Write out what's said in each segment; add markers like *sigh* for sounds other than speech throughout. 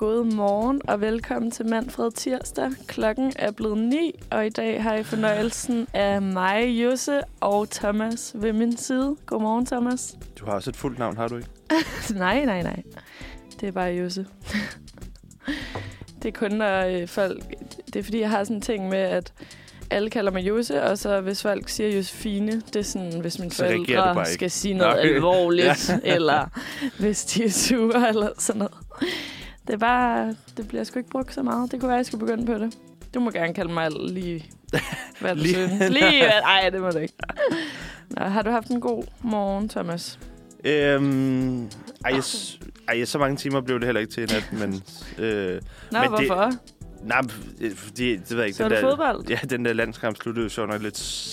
God morgen og velkommen til Manfred Tirsdag. Klokken er blevet 9, og i dag har I fornøjelsen af mig, Jusse og Thomas ved min side. Godmorgen, Thomas. Du har også et fuldt navn, har du ikke? *laughs* nej, nej, nej. Det er bare Jusse. *laughs* det er kun, når øh, folk... Det er fordi, jeg har sådan en ting med, at alle kalder mig Jose, og så hvis folk siger Josefine, det er sådan, hvis mine Så forældre skal sige noget Okay. alvorligt, *laughs* ja. eller hvis de er sure, eller sådan noget. Det er bare, det bliver sgu ikke brugt så meget. Det kunne være, jeg skulle begynde på det. Du må gerne kalde mig lige, *laughs* hvad du Lige- synes. Lige, hvad- *laughs* ej, det må du ikke. Nå, har du haft en god morgen, Thomas? Øhm, ej, jeg, s- ej, så mange timer blev det heller ikke til i nat, *laughs* men... Øh, Nå, Men det- hvorfor? nej, øh, fordi, det ved jeg ikke. Så den er det der, fodbold? Ja, den der landskamp sluttede jo sjovt nok lidt...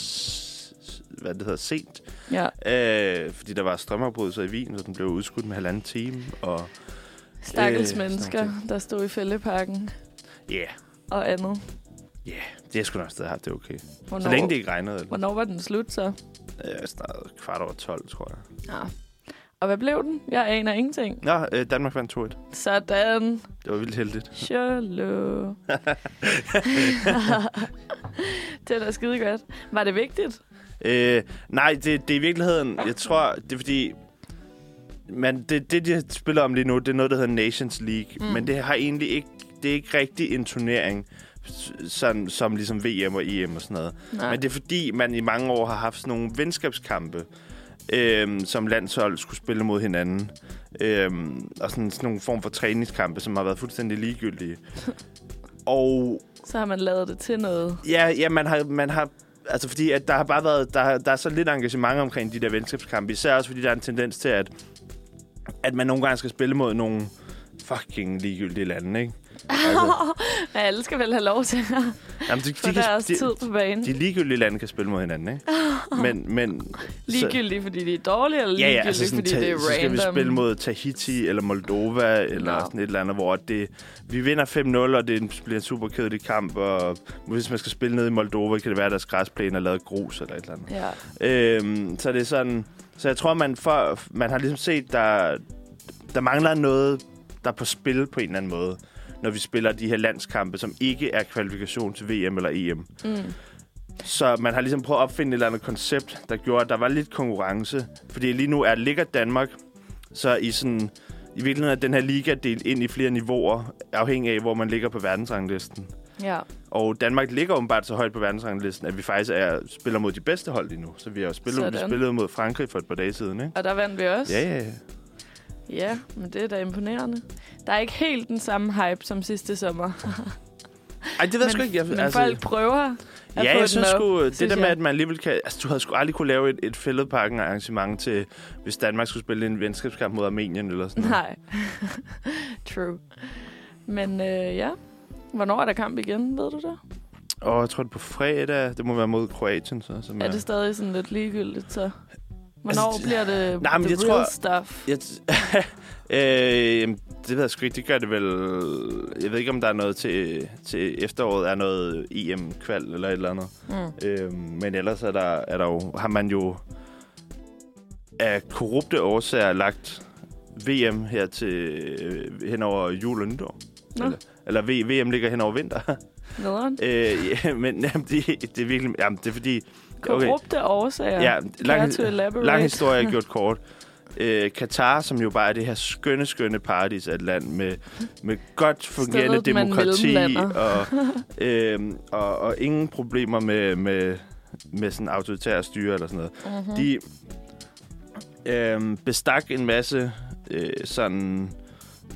Hvad det hedder, sent. Ja. Øh, fordi der var strømafbrydelser i Wien, så den blev udskudt med halvanden time. Og Stakkels Øh, mennesker, der stod i fældeparken ja, yeah, og andet. det er sgu nok stadig haft, det er okay. Hvornår, Så længe det ikke regnede. Eller, hvornår var den slut så? øh, snart kvart over 12, tror jeg. Ja. Og hvad blev den? Jeg aner ingenting. Nå, øh, Danmark vandt 2-1. Sådan. Det var vildt heldigt. Shallow. *laughs* det er da skide godt. Var det vigtigt? Øh, nej, det, det er i virkeligheden... Jeg tror, det er fordi... Men det, det, de spiller om lige nu, det er noget, der hedder Nations League. Mm. Men det har egentlig ikke... Det er ikke rigtig en turnering, sådan, som ligesom VM og EM og sådan noget. Nej. Men det er fordi, man i mange år har haft sådan nogle venskabskampe, øhm, som landshold skulle spille mod hinanden. Øhm, og sådan, sådan nogle form for træningskampe, som har været fuldstændig ligegyldige. *laughs* og Så har man lavet det til noget. Ja, ja man, har, man har... Altså, fordi at der har bare været... Der, der er så lidt engagement omkring de der venskabskampe. Især også, fordi der er en tendens til, at, at man nogle gange skal spille mod nogle fucking ligegyldige lande, ikke? Altså, *laughs* Ja, alle skal vel have lov til at jamen, de, få de, deres de, tid på banen. de ligegyldige lande kan spille mod hinanden, ikke? *laughs* Men, men, Ligegyldigt, fordi de er dårlige, eller Ja, ligegyldigt, ja, altså sådan, fordi det er så skal vi random? spille mod Tahiti eller Moldova eller Nå. sådan et eller andet, hvor det, vi vinder 5-0, og det bliver en super kedelig kamp, og hvis man skal spille ned i Moldova, kan det være, at deres græsplæne er lavet grus eller et eller andet. Ja. Øhm, så det er sådan... Så jeg tror, man, for, man har ligesom set, der, der mangler noget, der er på spil på en eller anden måde, når vi spiller de her landskampe, som ikke er kvalifikation til VM eller EM. Mm. Så man har ligesom prøvet at opfinde et eller andet koncept, der gjorde, at der var lidt konkurrence. Fordi lige nu er ligger Danmark, så i sådan... I virkeligheden er den her liga delt ind i flere niveauer, afhængig af, hvor man ligger på verdensranglisten. Ja. Og Danmark ligger åbenbart så højt på verdensranglisten, at vi faktisk er, spiller mod de bedste hold lige nu. Så vi har spillet, vi spillet mod Frankrig for et par dage siden, ikke? Og der vandt vi også. Ja, ja, ja. Ja, men det er da imponerende. Der er ikke helt den samme hype som sidste sommer. Ej, det ved jeg sgu ikke. Jeg, men altså, folk prøver at ja, få jeg synes sgu, det synes der med, jeg. at man alligevel kan... Altså, du havde sgu aldrig kunne lave et, et fældeparken arrangement til, hvis Danmark skulle spille en venskabskamp mod Armenien eller sådan noget. Nej. *laughs* True. Men øh, ja, hvornår er der kamp igen, ved du det? Og jeg tror, det er på fredag. Det må være mod Kroatien, så. Som Er det stadig sådan lidt ligegyldigt, så? Hvornår Altså, bliver det nej, men the jeg real tror- stuff? Jeg *laughs* øh, jamen, det ved jeg sgu ikke. Det gør det vel... Jeg ved ikke, om der er noget til, til efteråret. Er noget EM-kval eller et eller andet. Mm. Øh, men ellers er der, er der jo, har man jo af korrupte årsager lagt VM her til øh, hen over jul og nytår. Nå. Eller, eller VM ligger hen over vinter. *laughs* Nederen. øh, ja, men jamen, det, det er virkelig... Jamen, det er fordi... Korrupte årsager. Ja, lang, lang historie er *laughs* gjort kort. Øh, Katar, som jo bare er det her skønne, skønne paradis af et land med, med godt fungerende Stedet, demokrati og, *laughs* øh, og, og ingen problemer med, med, med sådan autoritære styre eller sådan noget. Mm-hmm. De øh, bestak en masse øh, sådan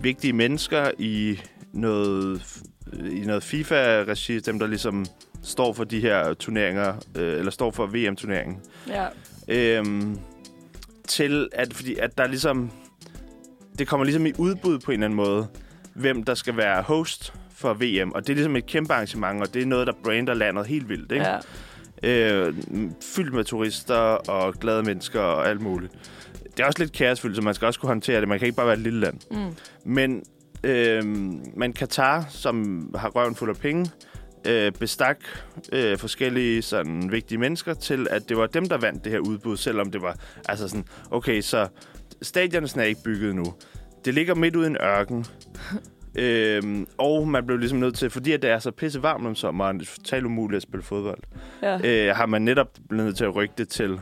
vigtige mennesker i noget, i noget FIFA-regi, dem der ligesom står for de her turneringer, øh, eller står for VM-turneringen. Ja. Øhm, til at, fordi at der ligesom, det kommer ligesom i udbud på en eller anden måde, hvem der skal være host for VM. Og det er ligesom et kæmpe arrangement, og det er noget, der brander landet helt vildt. Ikke? ja. Øh, fyldt med turister og glade mennesker og alt muligt. Det er også lidt kaosfyldt, så man skal også kunne håndtere det. Man kan ikke bare være et lille land. Mm. Men, øh, men Katar, som har røven fuld af penge, øh, bestak øh, forskellige sådan, vigtige mennesker til, at det var dem, der vandt det her udbud, selvom det var altså sådan, okay, så stadionet er ikke bygget nu. Det ligger midt ude i en ørken. *laughs* Øhm, og man blev ligesom nødt til, fordi at det er så pisse varmt om sommeren, det er totalt umuligt at spille fodbold, Ja. øh, har man netop blevet nødt til at rykke det til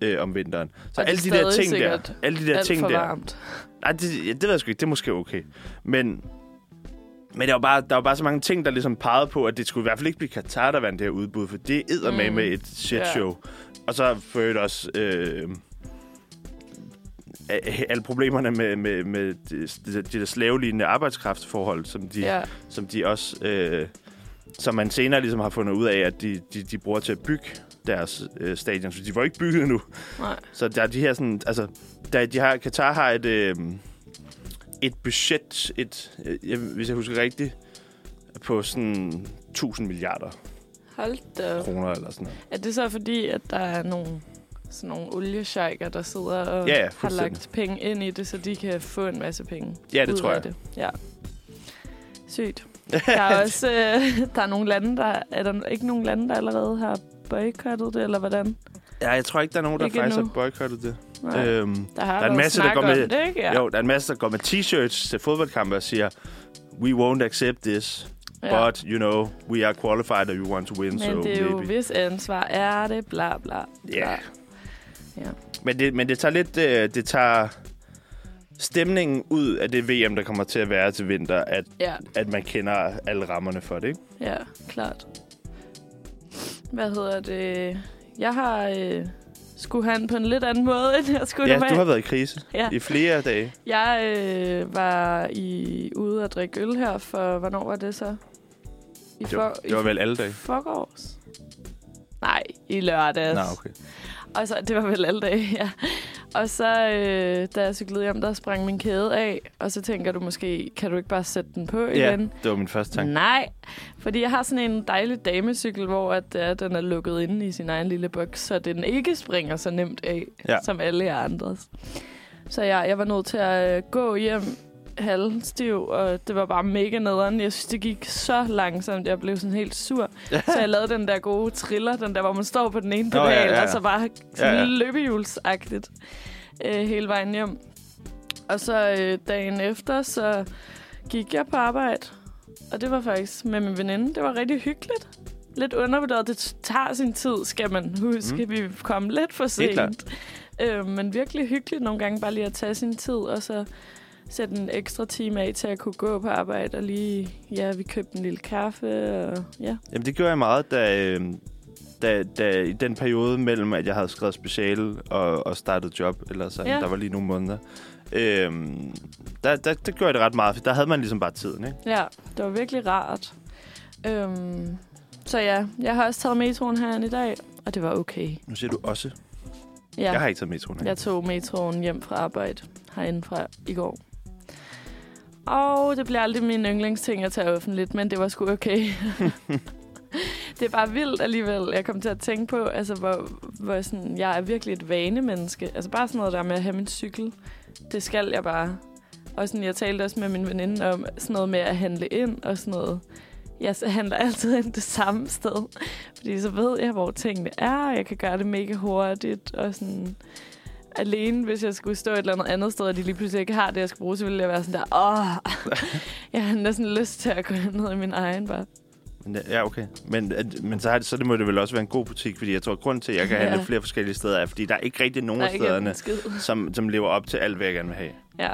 øh, om vinteren. Så alle er de der ting der, alle de der Alt ting der, varmt. Nej, det, ja, det ved jeg sgu ikke, det er måske okay. Men, men der var, bare, der var bare så mange ting, der ligesom pegede på, at det skulle i hvert fald ikke blive Katar, der vandt det her udbud, for det er med Mm. med et shit show. Og så øvrigt også øh, alle problemerne med, med, med de, de, de der slavelignende arbejdskraftforhold, som de, Ja. som de også... Øh, som man senere ligesom har fundet ud af, at de, de, de bruger til at bygge deres øh, stadion. Så de var ikke bygget endnu. Nej. Så der er de her sådan... Altså, der, de har, Katar har et, øh, et budget, et, øh, hvis jeg husker rigtigt, på sådan 1000 milliarder Hold da kroner eller sådan noget. Er det så fordi, at der er nogle, sådan nogle oliesjejker, der sidder og Ja, ja, har lagt penge ind i det, så de kan få en masse penge Ja, det tror jeg. det? Ja. Sygt. Der er *laughs* også øh, *laughs* der er nogle lande, der... Er der ikke nogen lande, der allerede har boykottet det, eller hvordan? Ja, jeg tror ikke, der er nogen, der Ikke faktisk endnu. har boykottet det. Nej. Øhm, der har der er en masse, der går med- Det, ikke? Ja. Jo, der er en masse, der går med t-shirts til fodboldkampe og siger, we won't accept this, ja. but, you know, we are qualified and we want to win, Men so det er jo, maybe. hvis ansvar er det, bla bla. bla. Ja. Ja. Men det, men det tager lidt, øh, det tager stemningen ud af det VM, der kommer til at være til vinter, at, Ja, at man kender alle rammerne for det, ikke? ja, klart. Hvad hedder det? Jeg har øh, skulle han på en lidt anden måde, *laughs* end jeg skulle Ja, normalt. du har været i krise Ja. i flere dage. Jeg øh, var i, ude at drikke øl her for, hvornår var det så? I Det var, det var vel alle dage. forgårs? Nej, i lørdags. Nå, okay. Og så, det var vel alle dage, *laughs* ja. Og så, øh, da jeg cyklede hjem, der sprang min kæde af. Og så tænker du måske, kan du ikke bare sætte den på Ja, igen? det var min første tanke. Nej, fordi jeg har sådan en dejlig damecykel, hvor at, øh, den er lukket inde i sin egen lille boks, så den ikke springer så nemt af, Ja. som alle jer andres. Så jeg, jeg var nødt til at øh, gå hjem halvstiv, og det var bare mega nederen. Jeg synes, det gik så langsomt. Jeg blev sådan helt sur. så jeg lavede den der gode triller, den der, hvor man står på den ene pedal, ja, ja, ja. og så bare sådan Ja, ja. ja, ja. løbehjulsagtigt øh, hele vejen hjem. Og så øh, dagen efter, så gik jeg på arbejde, og det var faktisk med min veninde. Det var rigtig hyggeligt. Lidt undervurderet. Det tager sin tid, skal man huske. Mm. Vi kom lidt for sent. Øh, men virkelig hyggeligt nogle gange bare lige at tage sin tid, og så sætte en ekstra time af til at kunne gå på arbejde, og lige, ja, vi købte en lille kaffe, og ja. Jamen, det gjorde jeg meget, da, øh, da, da, i den periode mellem, at jeg havde skrevet speciale og, og startet job, eller sådan, Ja. der var lige nogle måneder. Øhm, der, der, der gjorde jeg det ret meget, for der havde man ligesom bare tiden, ikke? Ja, det var virkelig rart. Øhm, så ja, jeg har også taget metroen herinde i dag, og det var okay. Nu siger du også. Ja. Jeg har ikke taget metroen. jeg tog metroen hjem fra arbejde herinde fra i går. Og det bliver aldrig min yndlingsting at tage offentligt, men det var sgu okay. *laughs* det er bare vildt alligevel. Jeg kom til at tænke på, altså, hvor, hvor sådan, jeg er virkelig et vanemenneske. Altså bare sådan noget der med at have min cykel. Det skal jeg bare. Og sådan, jeg talte også med min veninde om sådan noget med at handle ind og sådan noget. Jeg handler *laughs* altid ind det samme sted. Fordi så ved jeg, hvor tingene er, og jeg kan gøre det mega hurtigt. Og sådan alene, hvis jeg skulle stå et eller andet andet sted, og de lige pludselig ikke har det, jeg skal bruge, så ville jeg være sådan der, åh, *laughs* jeg har næsten lyst til at gå ned i min egen bare. Men, ja, okay. Men, at- men så, har det, så det må det vel også være en god butik, fordi jeg tror, at grunden til, at jeg kan Ja. handle flere forskellige steder, er, fordi der er ikke rigtig nogen af er stederne, som, som lever op til alt, hvad jeg gerne vil have. Ja,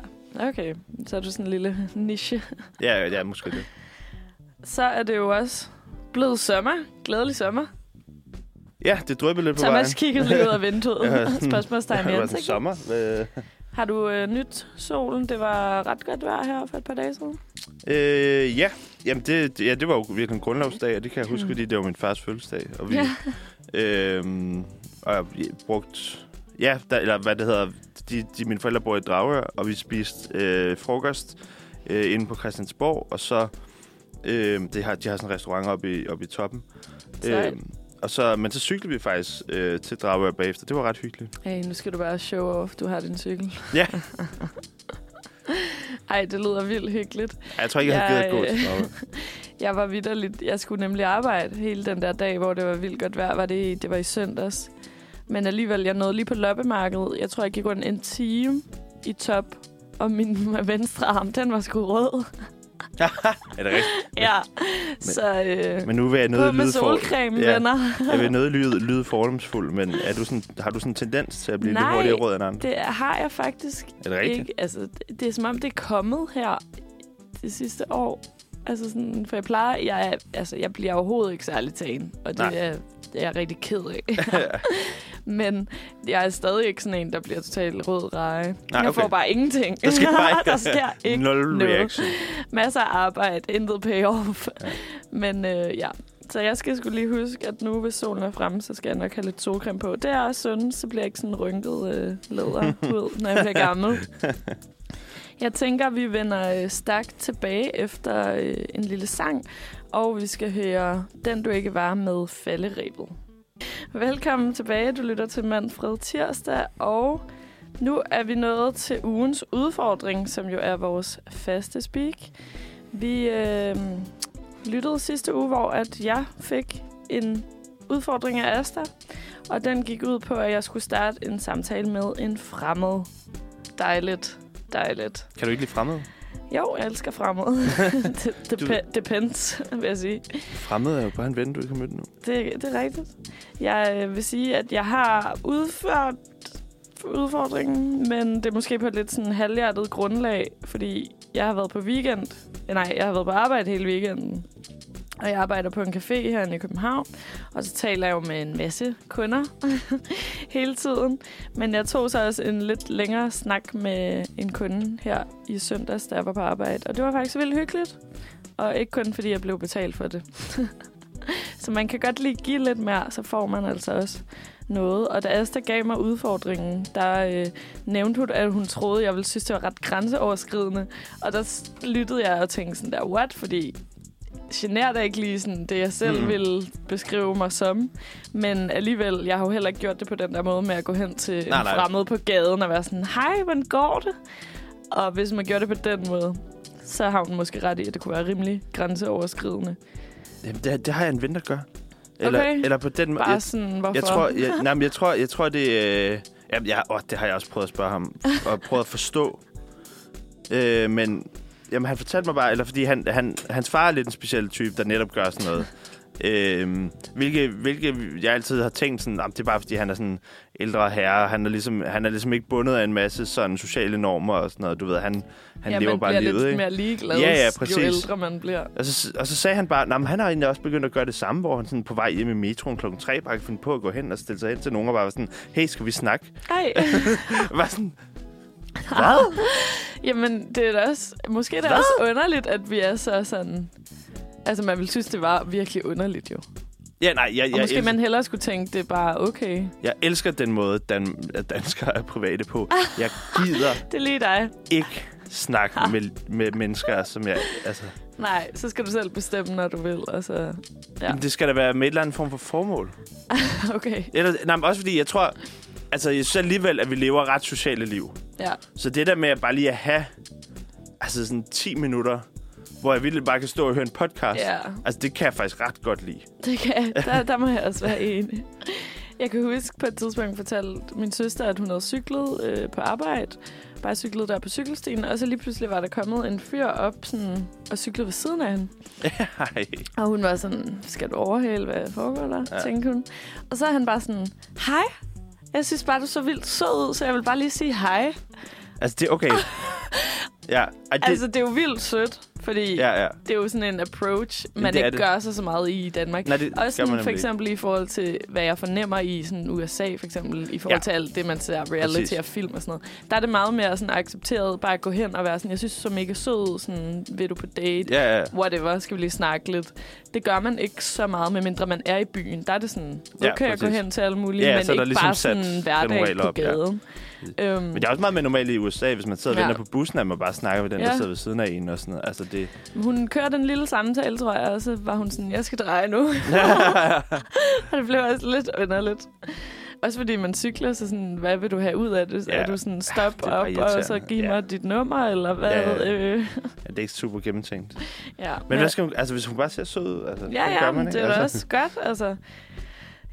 okay. Så er du sådan en lille niche. Ja, ja, måske det. Så er det jo også blevet sommer. Glædelig sommer. Ja, det drøber lidt på vejen. Thomas kiggede lige ud af *laughs* vinduet. Ja, *laughs* Spørgsmålstegn i ansigtet. sommer. Øh, Har du øh, nyt solen? Det var ret godt vejr her for et par dage siden. Øh, ja. Jamen, det, ja, det var jo virkelig en grundlovsdag, og det kan jeg huske, Mm. fordi det var min fars fødselsdag. Og vi, Ja. *laughs* øhm, og jeg brugt... Ja, der, eller hvad det hedder... De, de, mine forældre bor i Dragør, og vi spiste øh, frokost øh, inde på Christiansborg, og så... Øh, det har, de har sådan en restaurant oppe i, oppe i toppen. Sejt. Og så, men så cyklede vi faktisk øh, til Dragør bagefter. Det var ret hyggeligt. Hey, nu skal du bare show off. Du har din cykel. Ja. *laughs* Ej, det lyder vildt hyggeligt. Ja, Jeg tror ikke, jeg havde Jeg, givet at gå til. *laughs* Jeg var vidderligt. Jeg skulle nemlig arbejde hele den der dag, hvor det var vildt godt vejr. Var det, det var i søndags. Men alligevel, jeg nåede lige på loppemarkedet. Jeg tror, jeg gik rundt en time i top. Og min *laughs* venstre arm, den var sgu rød. Er det rigtigt? *laughs* Ja, så øh, Men nu vil jeg med lyde for... Ja. venner. Jeg vil noget *laughs* lyde, lyde fordomsfuld, men er du sådan, har du sådan en tendens til at blive Nej, lidt hurtigere rød end andre? Det har jeg faktisk Er det rigtigt? ikke. Altså, det, det er som om, det er kommet her det sidste år. Altså sådan, for jeg plejer, jeg, altså, jeg bliver overhovedet ikke særlig tagen, og det Nej. er, det er jeg rigtig ked af. *laughs* Men jeg er stadig ikke sådan en, der bliver totalt rød reje. Nej, Jeg okay. får bare ingenting. Der sker *laughs* bare ikke, der sker ikke Nul noget. reaction. Masser af arbejde, intet payoff. Ja. Men øh, ja, så jeg skal skulle lige huske, at nu hvis solen er fremme, så skal jeg nok have lidt solcreme på. Det er også sundt, så bliver jeg ikke sådan rynket øh, læderhud, når jeg bliver gammel. *laughs* Jeg tænker, vi vender øh, stærkt tilbage efter øh, en lille sang, og vi skal høre Den du ikke var med falderebet. Velkommen tilbage. Du lytter til Manfred Tirsdag, og nu er vi nået til ugens udfordring, som jo er vores faste speak. Vi øh, lyttede sidste uge, hvor at jeg fik en udfordring af Asta, og den gik ud på, at jeg skulle starte en samtale med en fremmed. Dejligt, dejligt. Kan du ikke lide fremmede? Jo, jeg elsker fremmed. *laughs* det, det Du- pe- depends, vil jeg sige. Fremmede er jo bare en ven, du ikke har mødt nu. Det, det er rigtigt. Jeg øh, vil sige, at jeg har udført udfordringen, men det er måske på et lidt sådan halvhjertet grundlag, fordi jeg har været på weekend. Nej, jeg har været på arbejde hele weekenden. Og jeg arbejder på en café her i København, og så taler jeg jo med en masse kunder *laughs* hele tiden. Men jeg tog så også en lidt længere snak med en kunde her i søndags, da jeg var på arbejde. Og det var faktisk vildt hyggeligt. Og ikke kun fordi jeg blev betalt for det. *laughs* så man kan godt lige give lidt mere, så får man altså også noget. Og da Asta gav mig udfordringen, der øh, nævnte hun, at hun troede, jeg ville synes, det var ret grænseoverskridende. Og der lyttede jeg og tænkte sådan der, what? Fordi generer da ikke lige sådan det, jeg selv mm. ville beskrive mig som. Men alligevel, jeg har jo heller ikke gjort det på den der måde med at gå hen til Nej, en nej. fremmed på gaden og være sådan, hej, hvordan går det? Og hvis man gjorde det på den måde, så har hun måske ret i, at det kunne være rimelig grænseoverskridende. Jamen, det, det har jeg en ven, der gør. Eller, Okay. eller på den måde. Bare Jeg, sådan, hvorfor? jeg tror, jeg, *laughs* nej, men jeg tror, jeg tror det... Øh, jamen, jeg, åh, det har jeg også prøvet at spørge ham, og prøvet at forstå. Øh, men jamen, han fortalte mig bare, eller fordi han, han, hans far er lidt en speciel type, der netop gør sådan noget. Øhm, hvilke, hvilke jeg altid har tænkt sådan, "Jamen, det er bare fordi han er sådan ældre herre, han er ligesom, han er ligesom ikke bundet af en masse sådan sociale normer og sådan noget, du ved, han, han ja, lever man bare bliver livet, lidt ikke? mere ligeglad, Ja, ja, jo præcis. ældre man bliver. Og så, og så sagde han bare, at han har egentlig også begyndt at gøre det samme, hvor han sådan på vej hjem i metroen klokken 3 bare kan finde på at gå hen og stille sig hen til nogen og bare var sådan, hey, skal vi snakke? Ej, *laughs* Var sådan, *laughs* hvad? Jamen det er da også... Måske er det Hvad? også underligt, at vi er så sådan... Altså, man ville synes, det var virkelig underligt jo. Ja, nej, jeg, Og jeg, måske elsker, man hellere skulle tænke, det er bare okay. jeg elsker den måde, dan, at danskere er private på. Jeg gider *laughs* Det er lige dig. ikke snakke med, med mennesker, som jeg... Altså, Nej, så skal du selv bestemme, når du vil. Altså, Ja. ja. Det skal da være med et eller andet form for formål. *laughs* okay. Eller, nej, men også fordi, jeg tror... Altså, jeg synes alligevel, at vi lever ret sociale liv. Ja. Så det der med at bare lige at have altså sådan 10 minutter, hvor jeg virkelig bare kan stå og høre en podcast, ja, altså det kan jeg faktisk ret godt lide. det kan *laughs* der, der må jeg også være enig. Jeg kan huske på et tidspunkt fortalte min søster, at hun havde cyklet øh, på arbejde. Bare cyklet der på cykelstien. Og så lige pludselig var der kommet en fyr op sådan, og cyklede ved siden af hende. *laughs* Ej. Og hun var sådan, skal du overhale, hvad foregår der? Ja. Tænkte hun. Og så er han bare sådan, hej. Jeg synes bare, du så vildt sød ud, så jeg vil bare lige sige hej. Altså, det er okay. *laughs* ja, ej, det, Altså, det er jo vildt sødt, fordi ja. ja, det er jo sådan en approach, man det ikke det. gør sig så meget i Danmark. Nej, det Også sådan, for eksempel i forhold til, hvad jeg fornemmer i sådan USA, for eksempel, i forhold Ja. til alt det, man ser reality Præcis. og film og sådan noget. Der er det meget mere sådan accepteret, bare at gå hen og være sådan, jeg synes, er så mega sød, sådan, vil du på date? Ja, ja. whatever, skal vi lige snakke lidt. Det gør man ikke så meget, medmindre man er i byen. Der er det sådan, Ja, okay at gå hen til alle mulige, Ja, men så der ikke ligesom bare sådan hverdag på op, ja. gaden. Øhm, Men det er også meget mere normalt i USA, hvis man sidder og Ja. venter på bussen, at man bare snakker med den, der Ja. sidder ved siden af en og sådan noget. Altså, det... hun kørte en lille samtale, tror jeg, og så var hun sådan, jeg skal dreje nu. *laughs* *laughs* og det blev også lidt underligt. Også fordi man cykler, så sådan, hvad vil du have ud af det? Ja. Er du sådan, stop det er bare op, og så irriterende. giv Ja. mig dit nummer, eller hvad? Ja, ja. Øh, ja, det er ikke super gennemtænkt. *laughs* ja. Men hvad skal hun... Altså, hvis hun bare ser sød ud, altså, Ja, det ja, gør man men ikke. det er altså. også godt. Altså,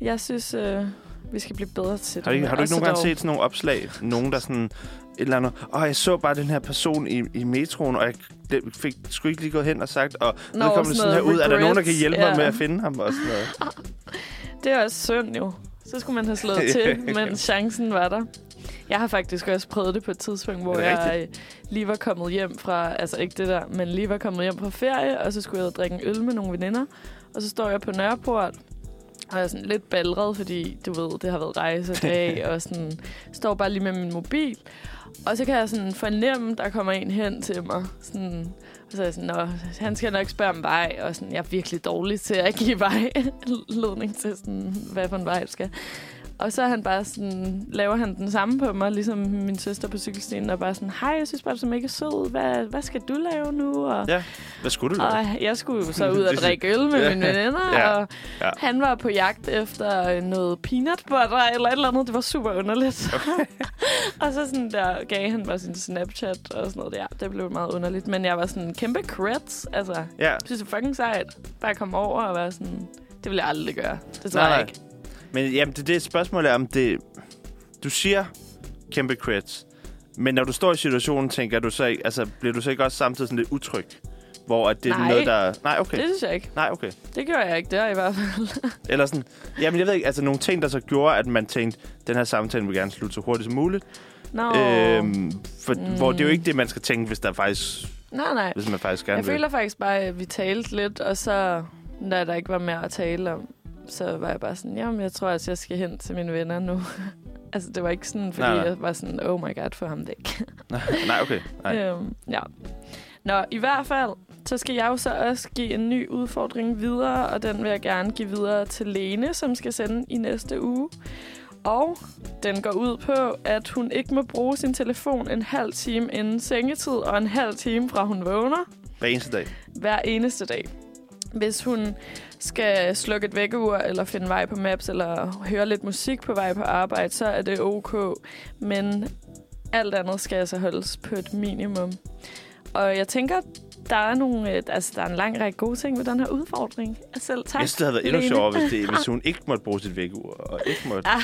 jeg synes, øh, vi skal blive bedre til det. Har du ikke, har du ikke nogen gange set sådan nogle opslag? Nogen, der sådan eller andet. Og jeg så bare den her person i, i metroen, og jeg det fik sgu ikke lige gået hen og sagt, og nu Nå, kommer sådan sådan her ud. Er der nogen, der kan hjælpe mig ja. med at finde ham? Og sådan noget. *laughs* Det er også synd jo. Så skulle man have slået *laughs* til, mens chancen var der. Jeg har faktisk også prøvet det på et tidspunkt, hvor jeg øh, lige var kommet hjem fra, altså ikke det der, men lige var kommet hjem fra ferie, og så skulle jeg drikke en øl med nogle veninder. Og så står jeg på Nørreport, og jeg er sådan lidt ballret, fordi du ved, det har været rejsedag, *laughs* og sådan står bare lige med min mobil. Og så kan jeg sådan fornemme, der kommer en hen til mig. Sådan, og så er jeg sådan, Nå, han skal nok spørge om vej, og sådan, jeg er virkelig dårlig til at give vej. Ledning til, sådan, hvad for en vej jeg skal. Og så er han bare sådan, laver han den samme på mig, ligesom min søster på cykelstien, og bare sådan, hej, jeg synes bare, du er mega sød. Hvad, hvad skal du lave nu? Og, Ja, hvad skulle du lave? og jeg skulle jo så ud *laughs* og drikke øl med Ja. mine veninder, Ja. og Ja. han var på jagt efter noget peanut butter eller et eller andet. Det var super underligt. *laughs* og så sådan der gav han mig sin Snapchat og sådan noget der. Det blev meget underligt. Men jeg var sådan kæmpe creds. Altså, jeg Ja, synes det er fucking sejt. Bare komme over og være sådan... Det vil jeg aldrig gøre. Det tror Nej, jeg nej. ikke. Men jamen, det, det spørgsmål er, om det... Du siger kæmpe creds, men når du står i situationen, tænker du så ikke... Altså, bliver du så ikke også samtidig sådan lidt utryg? Hvor at det er Nej. noget, der... Nej, okay. Det synes jeg ikke. Nej, okay. Det gjorde jeg ikke der i hvert fald. *laughs* Eller sådan... Jamen, jeg ved ikke, altså nogle ting, der så gjorde, at man tænkte, den her samtale vil gerne slutte så hurtigt som muligt. Nå. Øhm, for, mm. Hvor det er jo ikke det, man skal tænke, hvis, der faktisk, nej, nej. hvis man faktisk gerne Jeg vil. føler faktisk bare, at vi talte lidt, og så, da der ikke var mere at tale om, så var jeg bare sådan, jamen, jeg tror også, jeg skal hen til mine venner nu. *laughs* altså, det var ikke sådan, fordi Nej, nej, nej. jeg var sådan, oh my god, få ham væk. *laughs* Nej, okay. Nej. øhm, ja. Nå, i hvert fald, så skal jeg jo så også give en ny udfordring videre, og den vil jeg gerne give videre til Lene, som skal sende i næste uge. Og den går ud på, at hun ikke må bruge sin telefon en halv time inden sengetid, og en halv time fra hun vågner Hver eneste dag. hver eneste dag. Hvis hun skal slukke et vækkeur, eller finde vej på Maps, eller høre lidt musik på vej på arbejde, så er det ok. Men alt andet skal altså holdes på et minimum. Og jeg tænker, der er, nogle, øh, altså, der er en lang række gode ting ved den her udfordring. Selv tak, Jeg synes, det havde været endnu sjovere, hvis, det, *laughs* hvis hun ikke måtte bruge sit vækkeur, og ikke måtte... Ah,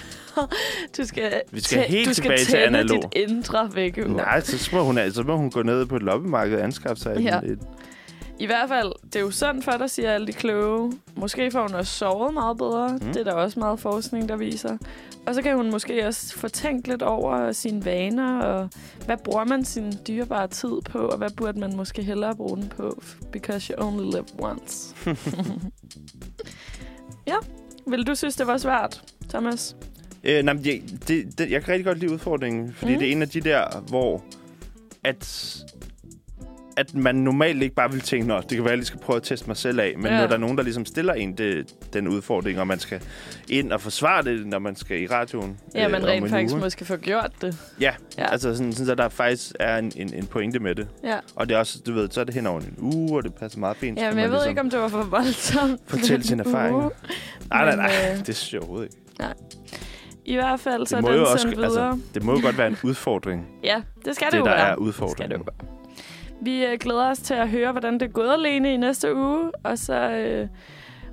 Du skal, Vi skal helt du skal tilbage til tænde analog. dit indre vækkeur. Nej, så må, hun, så må hun gå ned på et loppemarked og anskaffe sig Ja. et, et, I hvert fald, det er jo sundt for dig, siger alle de kloge. Måske får hun også sovet meget bedre. Mm. Det er der også meget forskning, der viser. Og så kan hun måske også få tænkt lidt over sine vaner, og hvad bruger man sin dyrebare tid på, og hvad burde man måske hellere bruge den på, because you only live once. *laughs* ja, vil du synes, det var svært, Thomas? Øh, nej, jeg, det, det, jeg kan rigtig godt lide udfordringen, fordi. Mm. det er en af de der, hvor at, at man normalt ikke bare vil tænke, Nå, det kan være, at jeg lige skal prøve at teste mig selv af, men ja. Når der er nogen, der ligesom stiller en det, den udfordring, og man skal ind og forsvare det, når man skal i radioen. Ja, man om rent en faktisk uge. måske få gjort det. Ja, Ja. altså sådan, sådan, så der faktisk er en, en, en pointe med det. Ja, Og det er også, du ved, så er det hen over en uge, og det passer meget fint. ja men jeg man ved ikke, om det var for voldsomt. *laughs* Fortælle sine erfaringer. Uh. Nej, nej, nej, øh, det synes jeg overhovedet ikke. I hvert fald, så er Det må, den jo også, sendt videre. altså, det må jo godt være en udfordring, *laughs* Ja, det skal det, det, jo der være. er Det skal det udfordringen. jo være. Vi øh, glæder os til at høre, hvordan det er gået alene i næste uge. Og så øh,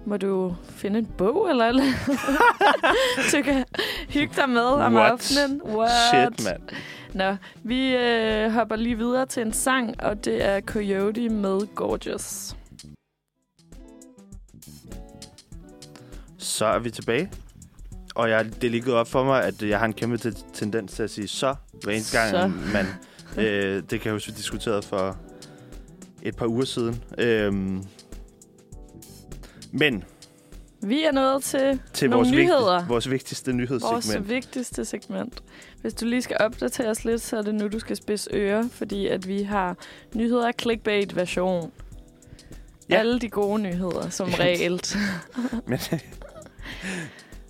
må du finde en bog eller noget. *laughs* du kan hygge dig med om What? aftenen. What? Shit, mand. Nå, vi øh, hopper lige videre til en sang, og det er Coyote med Gorgeous. Så er vi tilbage. Og jeg, det er lige gået op for mig, at jeg har en kæmpe te- tendens til at sige så, hver eneste gang, man... Øh, det kan jeg huske, vi diskuterede for et par uger siden. Øhm, men Vi er nået til, til Nogle vores, nyheder. vigtig, vores vigtigste nyhedssegment. vores vigtigste segment. Hvis du lige skal opdatere os lidt, så er det nu, du skal spidse ører, fordi at vi har nyheder clickbait-version. Ja. Alle de gode nyheder, som regel. så *laughs* Men, *laughs*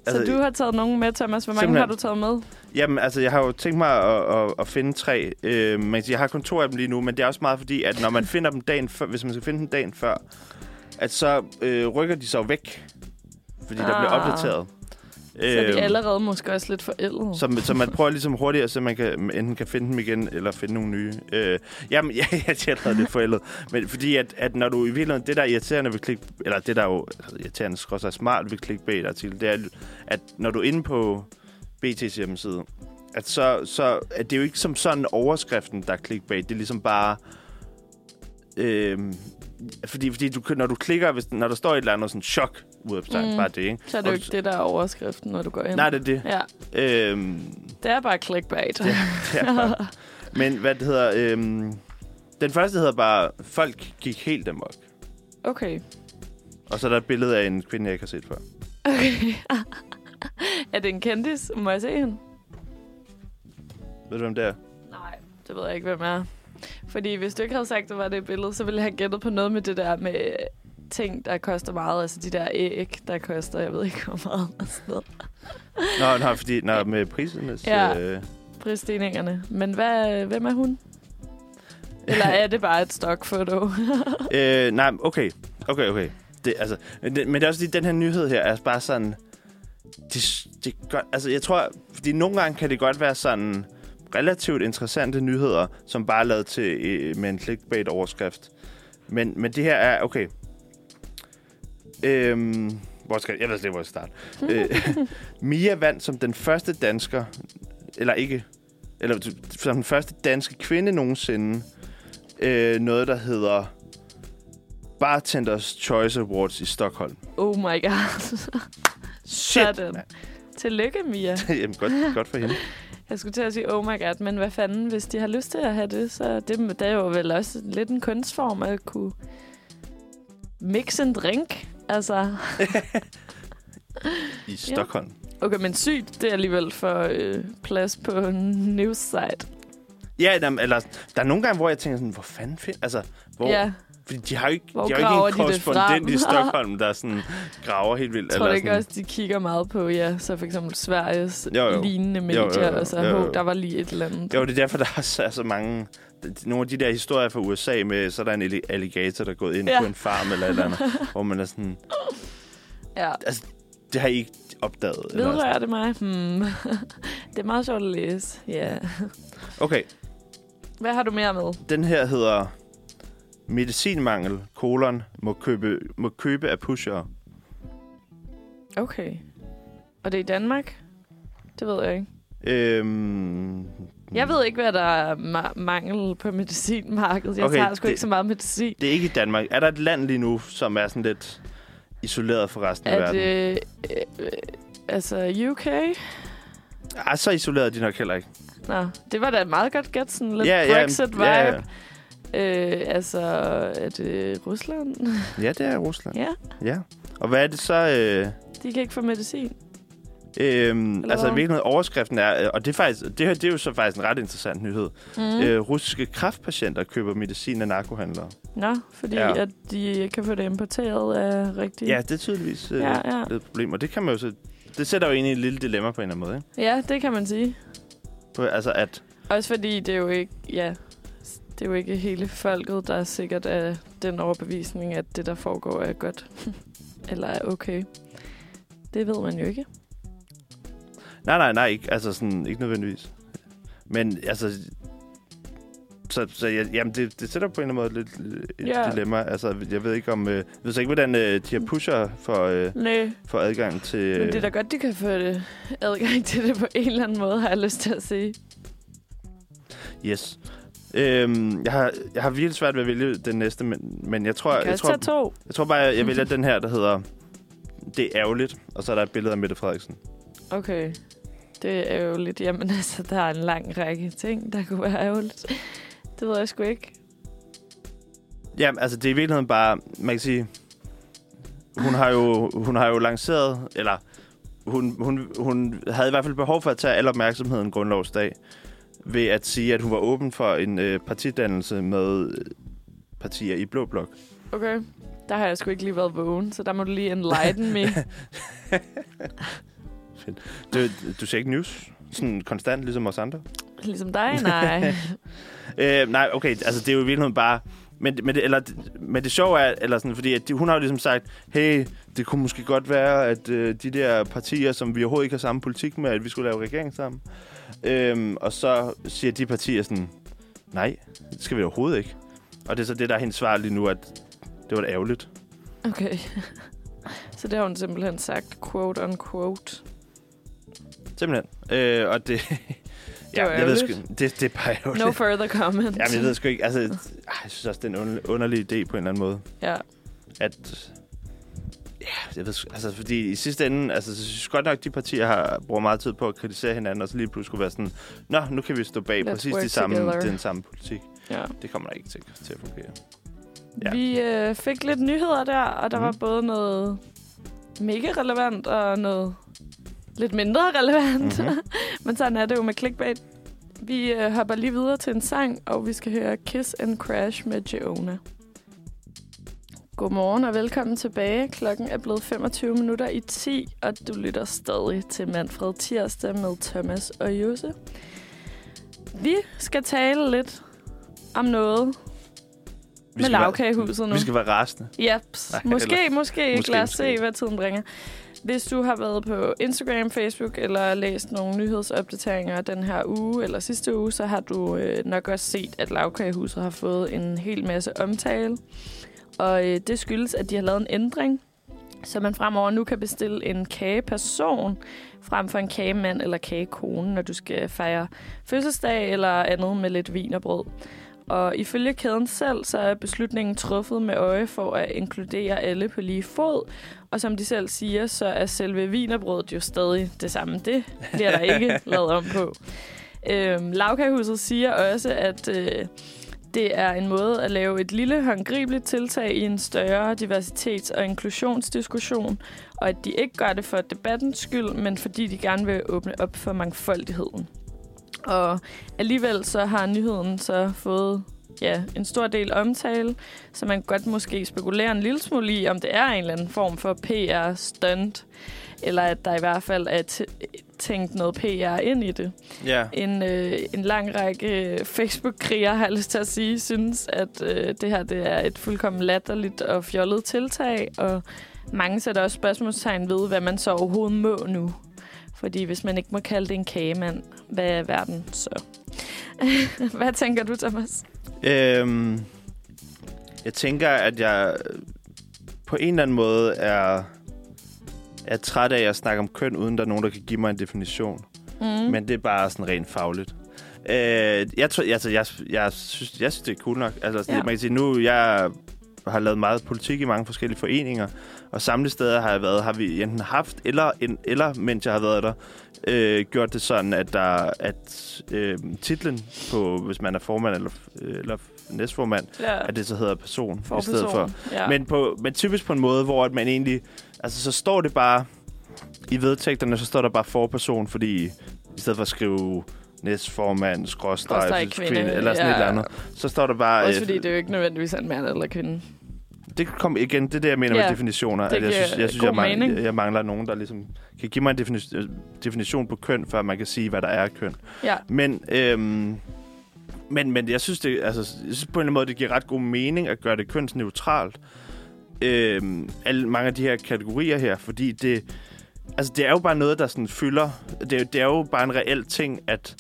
altså, du har taget nogen med, Thomas. Hvor mange simpelthen. har du taget med? Jamen, altså, jeg har jo tænkt mig at, at, at finde tre. Øh, men jeg har kun to af dem lige nu, men det er også meget fordi, at når man *laughs* finder dem dagen før, hvis man skal finde dem dagen før, at så øh, rykker de jo væk, fordi der bliver Ah. opdateret. Så er de Øhm, allerede måske også lidt forældede. så, så man prøver ligesom hurtigt, så man kan, enten kan finde dem igen, eller finde nogle nye. Øh, jamen, *laughs* ja, jeg er allerede lidt forældet. Men fordi, at, at når du i virkeligheden, det der er irriterende ved klik, eller det der er jo altså, irriterende, skråt smart ved clickbait-artikel, det er, at når du er inde på BT's hjemmeside, at så, så at det er jo ikke som sådan overskriften, der er clickbait. Det er ligesom bare... Øh, fordi, fordi du, når du klikker, hvis, når der står et eller andet sådan chok ud af mm. bare det, ikke? Så er det jo ikke det, der er overskriften, når du går ind. Nej, det er det. Ja. Øhm, det er bare clickbait. Det, det er bare. *laughs* Men hvad det hedder... Øhm, den første hedder bare, folk gik helt amok. Okay. Og så er der et billede af en kvinde, jeg ikke har set før. Okay. *laughs* er det en kendis? Må jeg se hende? Ved du, hvem det er? Nej, det ved jeg ikke, hvem er. Fordi hvis du ikke havde sagt, at det var det billede, så ville jeg have gættet på noget med det der med ting, der koster meget. Altså de der æg, der koster, jeg ved ikke, hvor meget. Og sådan noget. *laughs* Nå, nå, fordi nå, med priserne. Ja, øh... prisstigningerne. Men hvad, hvem er hun? Eller er det bare et stokfoto? *laughs* øh, nej, okay. Okay, okay. Det, altså, men, det, men det er også lige, den her nyhed her er bare sådan... Det, det godt, altså, jeg tror, fordi nogle gange kan det godt være sådan relativt interessante nyheder, som bare er lavet til øh, med en clickbait-overskrift. Men, men det her er, okay. Øhm, hvor skal, jeg ved slet ikke, hvor jeg starte. øh, *laughs* Mia vandt som den første dansker, eller ikke, eller som den første danske kvinde nogensinde, øh, noget, der hedder Bartenders Choice Awards i Stockholm. Oh my god. *laughs* Shit, Sådan. Tillykke, Mia. *laughs* Jamen, godt, godt for hende. Jeg skulle til at sige, oh my god, men hvad fanden, hvis de har lyst til at have det, så det, det er jo vel også lidt en kunstform at kunne mix en drink. Altså. *laughs* I Stockholm. Ja. Okay, men sygt, det er alligevel for øh, plads på en news site. Ja, der, eller der er nogle gange, hvor jeg tænker sådan, hvor fanden find, altså, hvor, ja. Fordi de har jo ikke, Hvor de har jo ikke en korrespondent i *laughs* Stockholm, der sådan graver helt vildt. Jeg tror eller ikke sådan. også, de kigger meget på, ja, så for eksempel Sveriges jo, jo. lignende medier, jo, jo, jo. og så, jo, jo. der var lige et eller andet. Jo, det er derfor, der er så mange... Nogle af de der historier fra USA med, så er der en alligator, der er gået ind ja. på en farm eller et eller andet, *laughs* hvor man er sådan... Ja. Altså, det har I ikke opdaget? Vedrører det mig? Hmm. *laughs* det er meget sjovt at læse, ja. Yeah. Okay. Hvad har du mere med? Den her hedder medicinmangel, kolon, må købe, må købe af pusher. Okay. Og det er i Danmark? Det ved jeg ikke. Øhm, jeg ved ikke, hvad der er ma- mangel på medicinmarkedet. Jeg okay, tager sgu det, ikke så meget medicin. Det er ikke i Danmark. Er der et land lige nu, som er sådan lidt isoleret fra resten af verden? Er det... Øh, altså UK? Ah, så isoleret er de nok heller ikke. Nå, det var da et meget godt gæt. Sådan lidt ja, Brexit-vibe. Ja, ja. Øh, altså, er det Rusland? *laughs* Ja, det er Rusland. Ja. Ja. Og hvad er det så... Øh... De kan ikke få medicin. Øhm, altså, hvilken overskriften er, øh, og det er, faktisk, det, her, det er jo så faktisk en ret interessant nyhed. Mm. Øh, russiske kraftpatienter køber medicin af narkohandlere. Nå, fordi ja. at de kan få det importeret af rigtigt... Ja, det er tydeligvis øh, ja, ja. et problem, og det kan man jo så... Det sætter jo i et lille dilemma på en eller anden måde, ikke? Ja, det kan man sige. På, altså at... Også fordi det er jo ikke... Ja, det er jo ikke hele folket, der er sikkert af den overbevisning, at det, der foregår, er godt. *laughs* Eller er okay. Det ved man jo ikke. Nej, nej, nej. Ikke, altså sådan, ikke nødvendigvis. Men altså... Så, så ja, jamen, det, det sætter på en eller anden måde lidt et yeah. dilemma. Altså, jeg ved ikke om... Øh, jeg ved så ikke, hvordan øh, de her pusher for, øh, for adgang til... Øh, Men det er da godt, de kan få det, adgang til det på en eller anden måde, har jeg lyst til at sige. Yes. Øhm, jeg, har, jeg har virkelig svært ved at vælge den næste, men, men jeg tror... Jeg, jeg, tror, to. jeg tror bare, jeg, jeg vælger den her, der hedder... Det er ærgerligt, og så er der et billede af Mette Frederiksen. Okay. Det er ærgerligt. Jamen altså, der er en lang række ting, der kunne være ærgerligt. Det ved jeg sgu ikke. Ja, altså det er i virkeligheden bare, man kan sige, hun har jo, hun har jo lanceret, eller hun, hun, hun havde i hvert fald behov for at tage al opmærksomheden grundlovsdag ved at sige, at hun var åben for en øh, partidannelse med partier i Blå Blok. Okay. Der har jeg sgu ikke lige været vågen, så der må du lige enlighten me. *laughs* Fedt. Du, du ser ikke news sådan konstant, ligesom os andre? Ligesom dig? Nej. *laughs* øh, nej, okay. Altså, det er jo i virkeligheden bare... Men, men, det, eller, men det sjove er, eller sådan, fordi at de, hun har jo ligesom sagt, hey, det kunne måske godt være, at øh, de der partier, som vi overhovedet ikke har samme politik med, at vi skulle lave regering sammen. Øhm, og så siger de partier sådan, nej, det skal vi overhovedet ikke. Og det er så det, der er hendes svar lige nu, at det var da ærgerligt. Okay. *laughs* så det har hun simpelthen sagt, quote on quote. Simpelthen. Øh, og det, *laughs* Det var jeg ved sgu, det, det er bare ærgerligt. No further comment. Jamen, jeg ved sgu ikke. Altså, jeg synes også, det er en under- underlig idé på en eller anden måde. Ja. At... Jeg ved altså, fordi i sidste ende, altså, så synes godt nok, de partier har brugt meget tid på at kritisere hinanden, og så lige pludselig skulle være sådan, nå, nu kan vi stå bag Let's præcis de samme, together." den samme politik. ja. Det kommer der ikke til, til at fungere. Ja. Vi øh, fik lidt nyheder der, og der mm. var Mhm. både noget mega relevant og noget lidt mindre relevant. Mhm. *laughs* Men sådan er det jo med clickbait. Vi øh, hopper lige videre til en sang, og vi skal høre Kiss and Crash med Jeona. Godmorgen og velkommen tilbage. Klokken er blevet 25 minutter i 10, og du lytter stadig til Manfred Tirsdag med Thomas og Jose. Vi skal tale lidt om noget Vi med lavkagehuset nu. Vi skal være rasende. Jeps. Nej, måske, eller- måske, måske, Lad os se, hvad tiden bringer. Hvis du har været på Instagram, Facebook eller læst nogle nyhedsopdateringer den her uge eller sidste uge, så har du øh, nok også set, at Lavkagehuset har fået en hel masse omtale. Og øh, det skyldes, at de har lavet en ændring, så man fremover nu kan bestille en kageperson frem for en kagemand eller kagekone, når du skal fejre fødselsdag eller andet med lidt vin og brød. Og ifølge kæden selv, så er beslutningen truffet med øje for at inkludere alle på lige fod. Og som de selv siger, så er selve vinerbrødet jo stadig det samme. Det bliver der ikke *laughs* lavet om på. Øhm, Lavkagehuset siger også, at øh, det er en måde at lave et lille håndgribeligt tiltag i en større diversitets- og inklusionsdiskussion, og at de ikke gør det for debattens skyld, men fordi de gerne vil åbne op for mangfoldigheden. Og alligevel så har nyheden så fået ja, en stor del omtale, så man godt måske spekulere en lille smule i, om det er en eller anden form for PR-stunt, eller at der i hvert fald er tænkt noget PR ind i det. Ja. En, øh, en lang række øh, Facebook-krigere, har jeg lyst til at sige, synes, at øh, det her det er et fuldkommen latterligt og fjollet tiltag, og mange sætter også spørgsmålstegn ved, hvad man så overhovedet må nu. Fordi hvis man ikke må kalde det en kagemand, hvad er verden så? *laughs* hvad tænker du, Thomas? Øhm, jeg tænker, at jeg på en eller anden måde er, er træt af at snakke om køn, uden der er nogen, der kan give mig en definition. Mm. Men det er bare sådan rent fagligt. Øh, jeg, tror, altså, jeg, jeg, synes, jeg synes, det er cool nok. Altså, sådan, Ja. Man kan sige, nu jeg har lavet meget politik i mange forskellige foreninger, og samle steder har jeg været, har vi enten haft, eller, en, eller mens jeg har været der, øh, gjort det sådan, at der at øh, titlen på, hvis man er formand eller, øh, eller næstformand, ja. at det så hedder person for i stedet for. Ja. Men, på, men typisk på en måde, hvor at man egentlig... Altså, så står det bare... I vedtægterne, så står der bare forperson, fordi i stedet for at skrive næstformand, skråstreg, Skråstreg kvinde, eller sådan ja. et eller andet, så står der bare... Også fordi det er jo ikke nødvendigvis en mand eller kvinde. Det kom igen, det er det, jeg mener Ja, med definitioner. det jeg synes, jeg, synes jeg, mangler, mening. jeg, mangler nogen, der ligesom kan give mig en defini- definition på køn, før man kan sige, hvad der er køn. Ja. Men, øhm, men, men jeg synes, det, altså, jeg synes på en eller anden måde, det giver ret god mening at gøre det kønsneutralt. Øhm, alle, mange af de her kategorier her, fordi det, altså, det er jo bare noget, der sådan fylder. Det, er jo- det er jo bare en reel ting, at,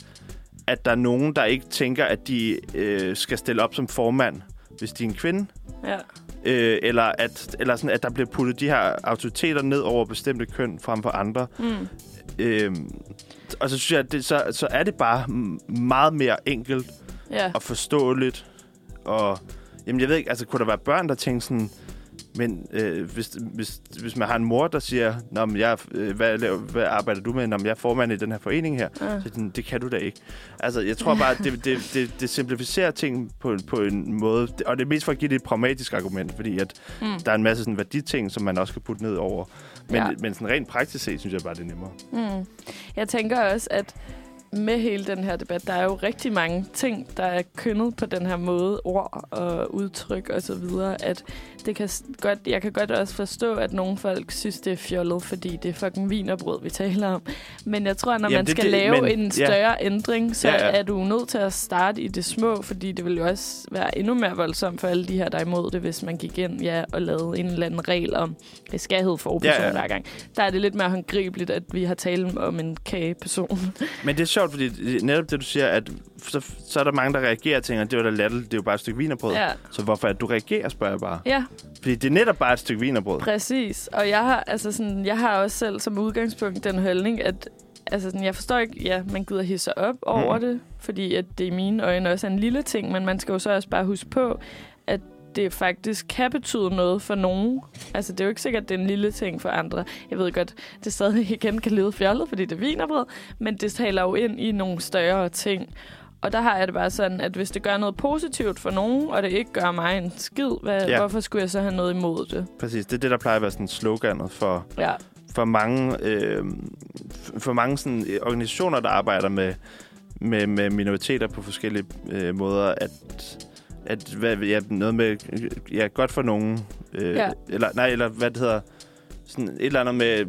at der er nogen, der ikke tænker, at de øh, skal stille op som formand, hvis de er en kvinde. Ja. Øh, eller at, eller sådan, at der bliver puttet de her autoriteter ned over bestemte køn frem for andre. Mm. Øhm, og så synes jeg, at det, så, så er det bare meget mere enkelt Ja. og forståeligt. Og jamen, jeg ved ikke, altså kunne der være børn, der tænker sådan, men øh, hvis, hvis, hvis man har en mor, der siger, Nå, men jeg, øh, hvad, laver, hvad arbejder du med? Nå, men jeg er formand i den her forening her. Ja. Så er det kan du da ikke. Altså, jeg tror bare, det, det, det, det simplificerer ting på, på en måde. Og det er mest for at give det et pragmatisk argument, fordi at Mm. der er en masse sådan værditing, som man også kan putte ned over. Men, ja. men sådan rent praktisk set, synes jeg bare, det er nemmere. Mm. Jeg tænker også, at med hele den her debat, der er jo rigtig mange ting, der er kønnet på den her måde, ord og udtryk og så videre, at det kan godt, jeg kan godt også forstå, at nogle folk synes, det er fjollet, fordi det er fucking vinerbrød, vi taler om. Men jeg tror, når Jamen, man det- skal det- lave men- en ja. større ændring, så Ja, ja. er du nødt til at starte i det små, fordi det vil jo også være endnu mere voldsomt for alle de her, der er imod det, hvis man gik ind ja, og lavede en eller anden regel om, det skal hedde forperson Ja, ja. hver gang. Der er det lidt mere håndgribeligt, at vi har talt om en kageperson. Men det er sjovt, fordi det- netop det, du siger, at så, så er der mange, der reagerer og tænker, det var da latterligt, det er jo bare et stykke vinerbrød. Ja. Så hvorfor det, du reagerer, spørger jeg bare. Ja, Fordi det er netop bare et stykke vinerbrød. præcis. Og jeg har, altså sådan, jeg har også selv som udgangspunkt den holdning, at altså sådan, jeg forstår ikke, ja, man gider hisse op over Mm. det, fordi at det i mine øjne også er en lille ting, men man skal jo så også bare huske på, at det faktisk kan betyde noget for nogen. Altså, det er jo ikke sikkert, at det er en lille ting for andre. Jeg ved godt, det stadig *laughs* igen kan lyde fjollet, fordi det er vinerbrød, men det taler jo ind i nogle større ting. Og der har jeg det bare sådan, at hvis det gør noget positivt for nogen, og det ikke gør mig en skid, hvad, Ja. hvorfor skulle jeg så have noget imod det? Præcis, det er det, der plejer at være sådan sloganet for, Ja, for mange, øh, for mange sådan, øh, organisationer, der arbejder med, med, med minoriteter på forskellige øh, måder, at, at hvad, ja, noget med, ja, godt for nogen, øh, Ja. eller, nej, eller hvad det hedder, sådan et eller andet med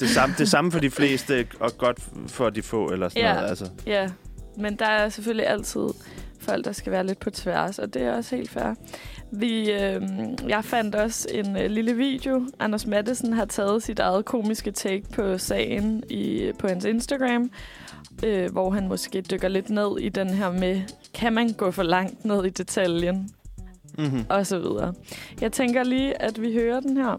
det samme, det samme for de fleste, og godt for de få, eller sådan Ja. noget. Altså. ja. Men der er selvfølgelig altid folk, der skal være lidt på tværs, og det er også helt fair. Vi, øh, jeg fandt også en øh, lille video. Anders Mattesen har taget sit eget komiske take på sagen i, på hans Instagram, øh, hvor han måske dykker lidt ned i den her med, kan man gå for langt ned i detaljen, Mm-hmm. og så videre. Jeg tænker lige, at vi hører den her.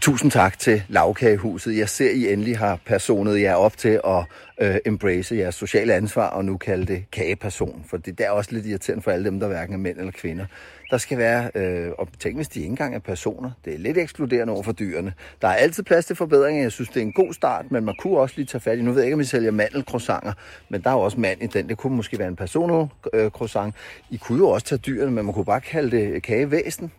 Tusind tak til Lavkagehuset. Jeg ser, I endelig har personet jer op til at øh, embrace jeres sociale ansvar og nu kalde det kageperson. For det, det er også lidt irriterende for alle dem, der hverken er mænd eller kvinder. Der skal være, øh, og tænk hvis de ikke engang er personer. Det er lidt ekskluderende over for dyrene. Der er altid plads til forbedringer. Jeg synes, det er en god start, men man kunne også lige tage fat i. Nu ved jeg ikke, om I sælger mandelcroissanter, men der er jo også mand i den. Det kunne måske være en personocroissant. Øh, I kunne jo også tage dyrene, men man kunne bare kalde det kagevæsen.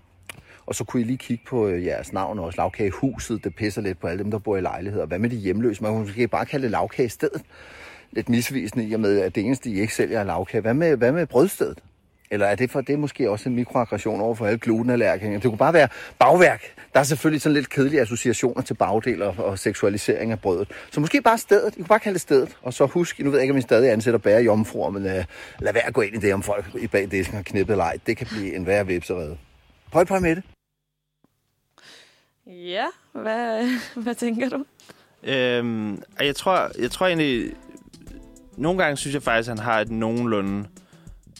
Og så kunne I lige kigge på øh, jeres navn også, lavkagehuset. Det pisser lidt på alle dem, der bor i lejligheder. Hvad med de hjemløse? Man kunne måske bare kalde det lavkage i stedet. Lidt misvisende i og med, at det eneste, I ikke sælger er lavkage. Hvad med, hvad med brødstedet? Eller er det for det er måske også en mikroaggression over for alle glutenallergikere? Det kunne bare være bagværk. Der er selvfølgelig sådan lidt kedelige associationer til bagdel og, og seksualisering af brødet. Så måske bare stedet. I kunne bare kalde det stedet. Og så husk, nu ved jeg ikke, om I stadig ansætter bære jomfruer, men uh, lad være at gå ind i det, om folk i bag disken har knippet leg. Det kan blive en værre vipserede. Prøv, prøv med det. Ja, hvad, *laughs* hvad tænker du? Øhm, jeg tror, jeg tror egentlig... Nogle gange synes jeg faktisk, at han har et nogenlunde...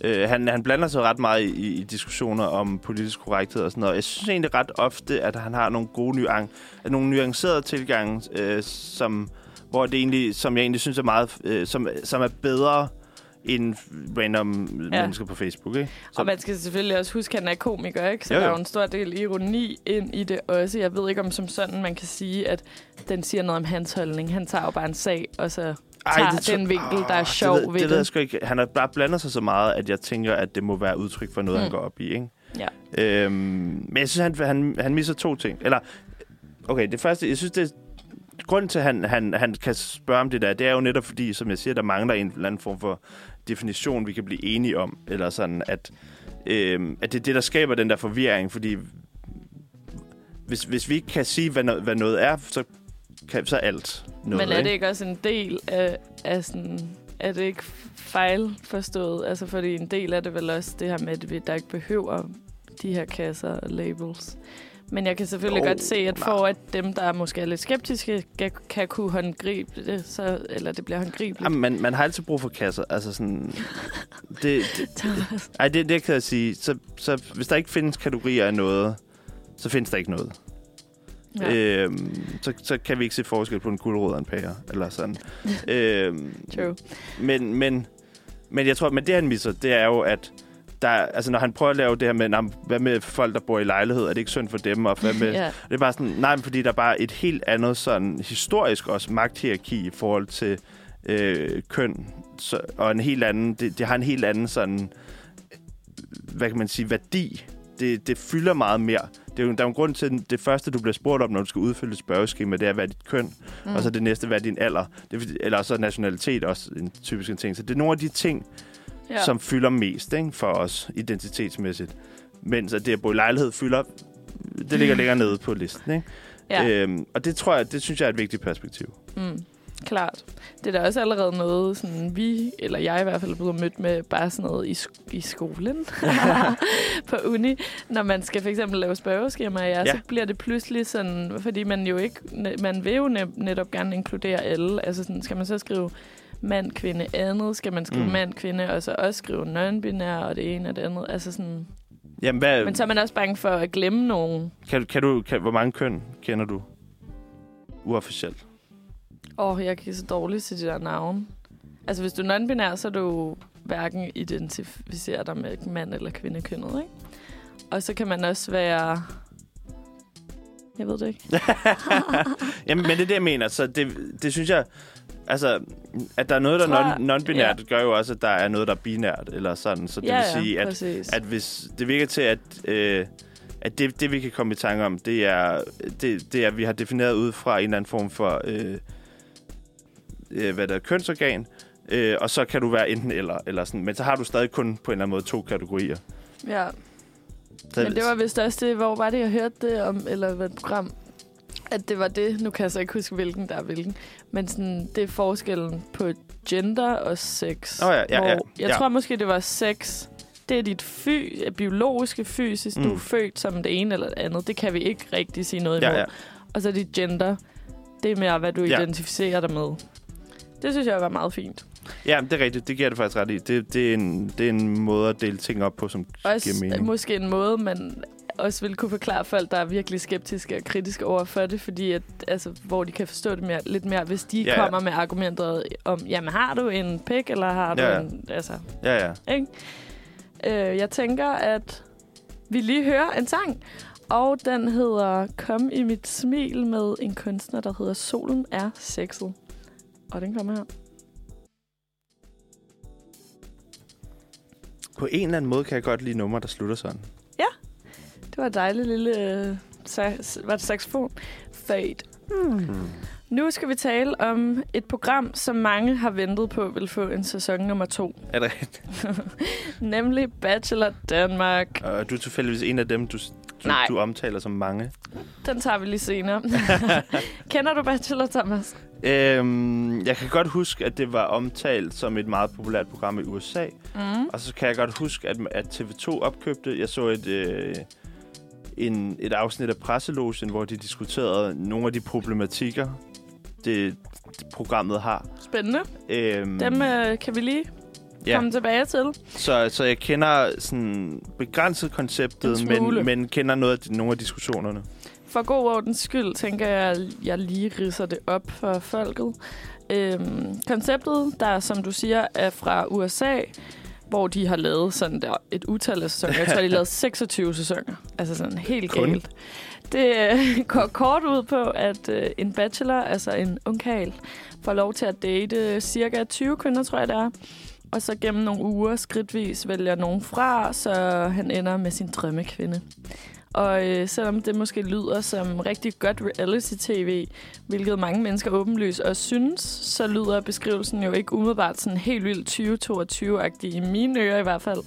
Øh, han, han blander sig ret meget i, i diskussioner om politisk korrekthed og sådan noget. Jeg synes egentlig ret ofte, at han har nogle gode nuan, nogle nuancerede tilgange, øh, som, hvor det egentlig, som jeg egentlig synes er meget... Øh, som, som er bedre end random ja. Mennesker på Facebook, ikke? Og man skal selvfølgelig også huske, at han er komiker, ikke? Så Jo, jo, der er jo en stor del ironi ind i det også. Jeg ved ikke, om som sådan man kan sige, at den siger noget om hans holdning. Han tager jo bare en sag, og så tager det den vinkel, der er sjov det ved, ved det. ved jeg sgu ikke. Han har bare blandet sig så meget, at jeg tænker, at det må være udtryk for noget, mm. han Mm. går op i, ikke? Ja. Øhm, men jeg synes, han, han, han misser to ting. Eller, okay, det første, jeg synes, det grunden til, at han, han, han kan spørge om det der, det er jo netop fordi, som jeg siger, der mangler en eller anden form for definition, vi kan blive enige om. Eller sådan, at, øhm, at det er det, der skaber den der forvirring. Fordi hvis, hvis vi ikke kan sige, hvad noget, hvad noget er, så kan så alt noget. Men er det ikke? ikke også en del af, af sådan... Er det ikke fejlforstået? Altså, fordi en del af det vel også det her med, at vi der ikke behøver de her kasser og labels. Men jeg kan selvfølgelig Jo, godt se, at for at dem, der er måske er lidt skeptiske, kan, kan kunne håndgribe det, så, eller det bliver håndgribeligt. Jamen, man, man har altid brug for kasser. Altså sådan... *laughs* Det, det, ej, det, det kan jeg sige. Så, så hvis der ikke findes kategorier af noget, så findes der ikke noget. Ja. Øhm, så, så kan vi ikke se forskel på en gulerod og en pære, eller sådan. *laughs* øhm, True. men, men, men jeg tror, men det han misser, det er jo, at der, altså når han prøver at lave det her med, "Nå, men hvad med folk, der bor i lejlighed, er det ikke synd for dem, og hvad *laughs* med, Ja. det er bare sådan, nej, men fordi der er bare et helt andet sådan historisk også magthierarki i forhold til øh, køn, så, og en helt anden, det, det har en helt anden sådan, hvad kan man sige, værdi. Det, det fylder meget mere. Det er jo, der er jo en grund til, at det første, du bliver spurgt om, når du skal udfylde et spørgeskema, det er, hvad er dit køn, mm. og så det næste, hvad er din alder. Det er, eller så nationalitet også en typisk en ting. Så det er nogle af de ting, Ja. som fylder mest ikke, for os identitetsmæssigt. Mens at det at bo i lejlighed fylder, det ligger længere nede på listen. Ikke? ja. Øhm, og det tror jeg, det synes jeg er et vigtigt perspektiv. Mm, klart. Det er da også allerede noget, sådan vi, eller jeg i hvert fald, er blevet mødt med bare sådan noget i, sk- i skolen *laughs* på uni. Når man skal for eksempel lave spørgeskemaer, ja, ja. Så bliver det pludselig sådan, fordi man jo ikke, man vil jo ne- netop gerne inkludere alle. Altså sådan, skal man så skrive mand, kvinde, andet? Skal man skrive Mm. mand, kvinde, og så også skrive non-binær, og det ene og det andet? Altså sådan... Jamen, hvad, Men så er man også bange for at glemme nogen. kan, kan du, kan, hvor mange køn kender du uofficielt? Åh, oh, jeg kan så dårligt til de der navne. Altså, hvis du er non-binær, så er du hverken identificerer dig med mand- eller kvindekønnet, ikke? Og så kan man også være... Jeg ved det ikke. *laughs* Jamen, men det er det, jeg mener. Så det, det synes jeg... Altså, at der er noget, der er non-binært, ja. gør jo også, at der er noget, der er binært, eller sådan. Så det ja, vil sige, ja, at, præcis. at hvis det virker til, at, øh, at det, det, vi kan komme i tanke om, det er, det, det er, at vi har defineret ud fra en eller anden form for, øh, øh, hvad der er, kønsorgan, øh, og så kan du være enten eller, eller sådan. Men så har du stadig kun på en eller anden måde to kategorier. Ja, Så, men det var vist også det, hvor var det, jeg hørte det om, eller hvad program, at det var det, nu kan jeg så ikke huske, hvilken der er hvilken, men sådan, det er forskellen på gender og sex. Åh ja, ja, hvor ja, Jeg ja. tror måske, det var sex. Det er dit fy, biologiske fysisk. Mm. Du Mm. er født som det ene eller det andet. Det kan vi ikke rigtig sige noget imod. Ja, ja. Og så dit gender. Det er mere, hvad du Ja. identificerer dig med. Det synes jeg var meget fint. ja, det er rigtigt. Det giver det faktisk ret i. Det, det, er en, det er en måde at dele ting op på, som giver Også mening. måske en måde, man også vil kunne forklare folk, der er virkelig skeptiske og kritiske over for det, fordi at, altså, hvor de kan forstå det mere, lidt mere, hvis de Ja, ja, ja. kommer med argumentet om, jamen har du en pik, eller har du Ja, ja. en... Altså, Ja, ja. ikke? Øh, jeg tænker, at vi lige hører en sang, og den hedder Kom i mit smil med en kunstner, der hedder Solen er sexet. Og den kommer her. På en eller anden måde kan jeg godt lide numre, der slutter sådan. Det var et dejligt lille... Øh, var det saxofon? Fade. Hmm. Nu skal vi tale om et program, som mange har ventet på vil få en sæson nummer to. Er det rigtigt? *laughs* Nemlig Bachelor Danmark. Og du er tilfældigvis en af dem, du, du, Nej. du omtaler som mange. Den tager vi lige senere. *laughs* Kender du Bachelor, Thomas? Øhm, jeg kan godt huske, at det var omtalt som et meget populært program i USA. Mm. Og så kan jeg godt huske, at, at TV2 opkøbte... Jeg så et, øh, en, et afsnit af Presselogen, hvor de diskuterede nogle af de problematikker, det, det programmet har. Spændende. Øhm, Dem øh, kan vi lige ja. komme tilbage til. Så, så jeg kender sådan begrænset konceptet, En men, men kender noget af de, nogle af diskussionerne. For god ordens skyld, tænker jeg, jeg lige ridser det op for folket. Øhm, konceptet, der som du siger, er fra USA, hvor de har lavet sådan der et utal af sæsoner. Jeg tror, de har lavet 26 sæsoner. Altså sådan helt Kun? galt. Det øh, går kort ud på, at øh, en bachelor, altså en ungkarl, får lov til at date cirka 20 kvinder, tror jeg det er. Og så gennem nogle uger skridtvis vælger nogen fra, så han ender med sin drømmekvinde. Og øh, selvom det måske lyder som rigtig godt reality-tv, hvilket mange mennesker åbenlyst også synes, så lyder beskrivelsen jo ikke umiddelbart sådan helt vildt 2022-agtig i mine ører i hvert fald.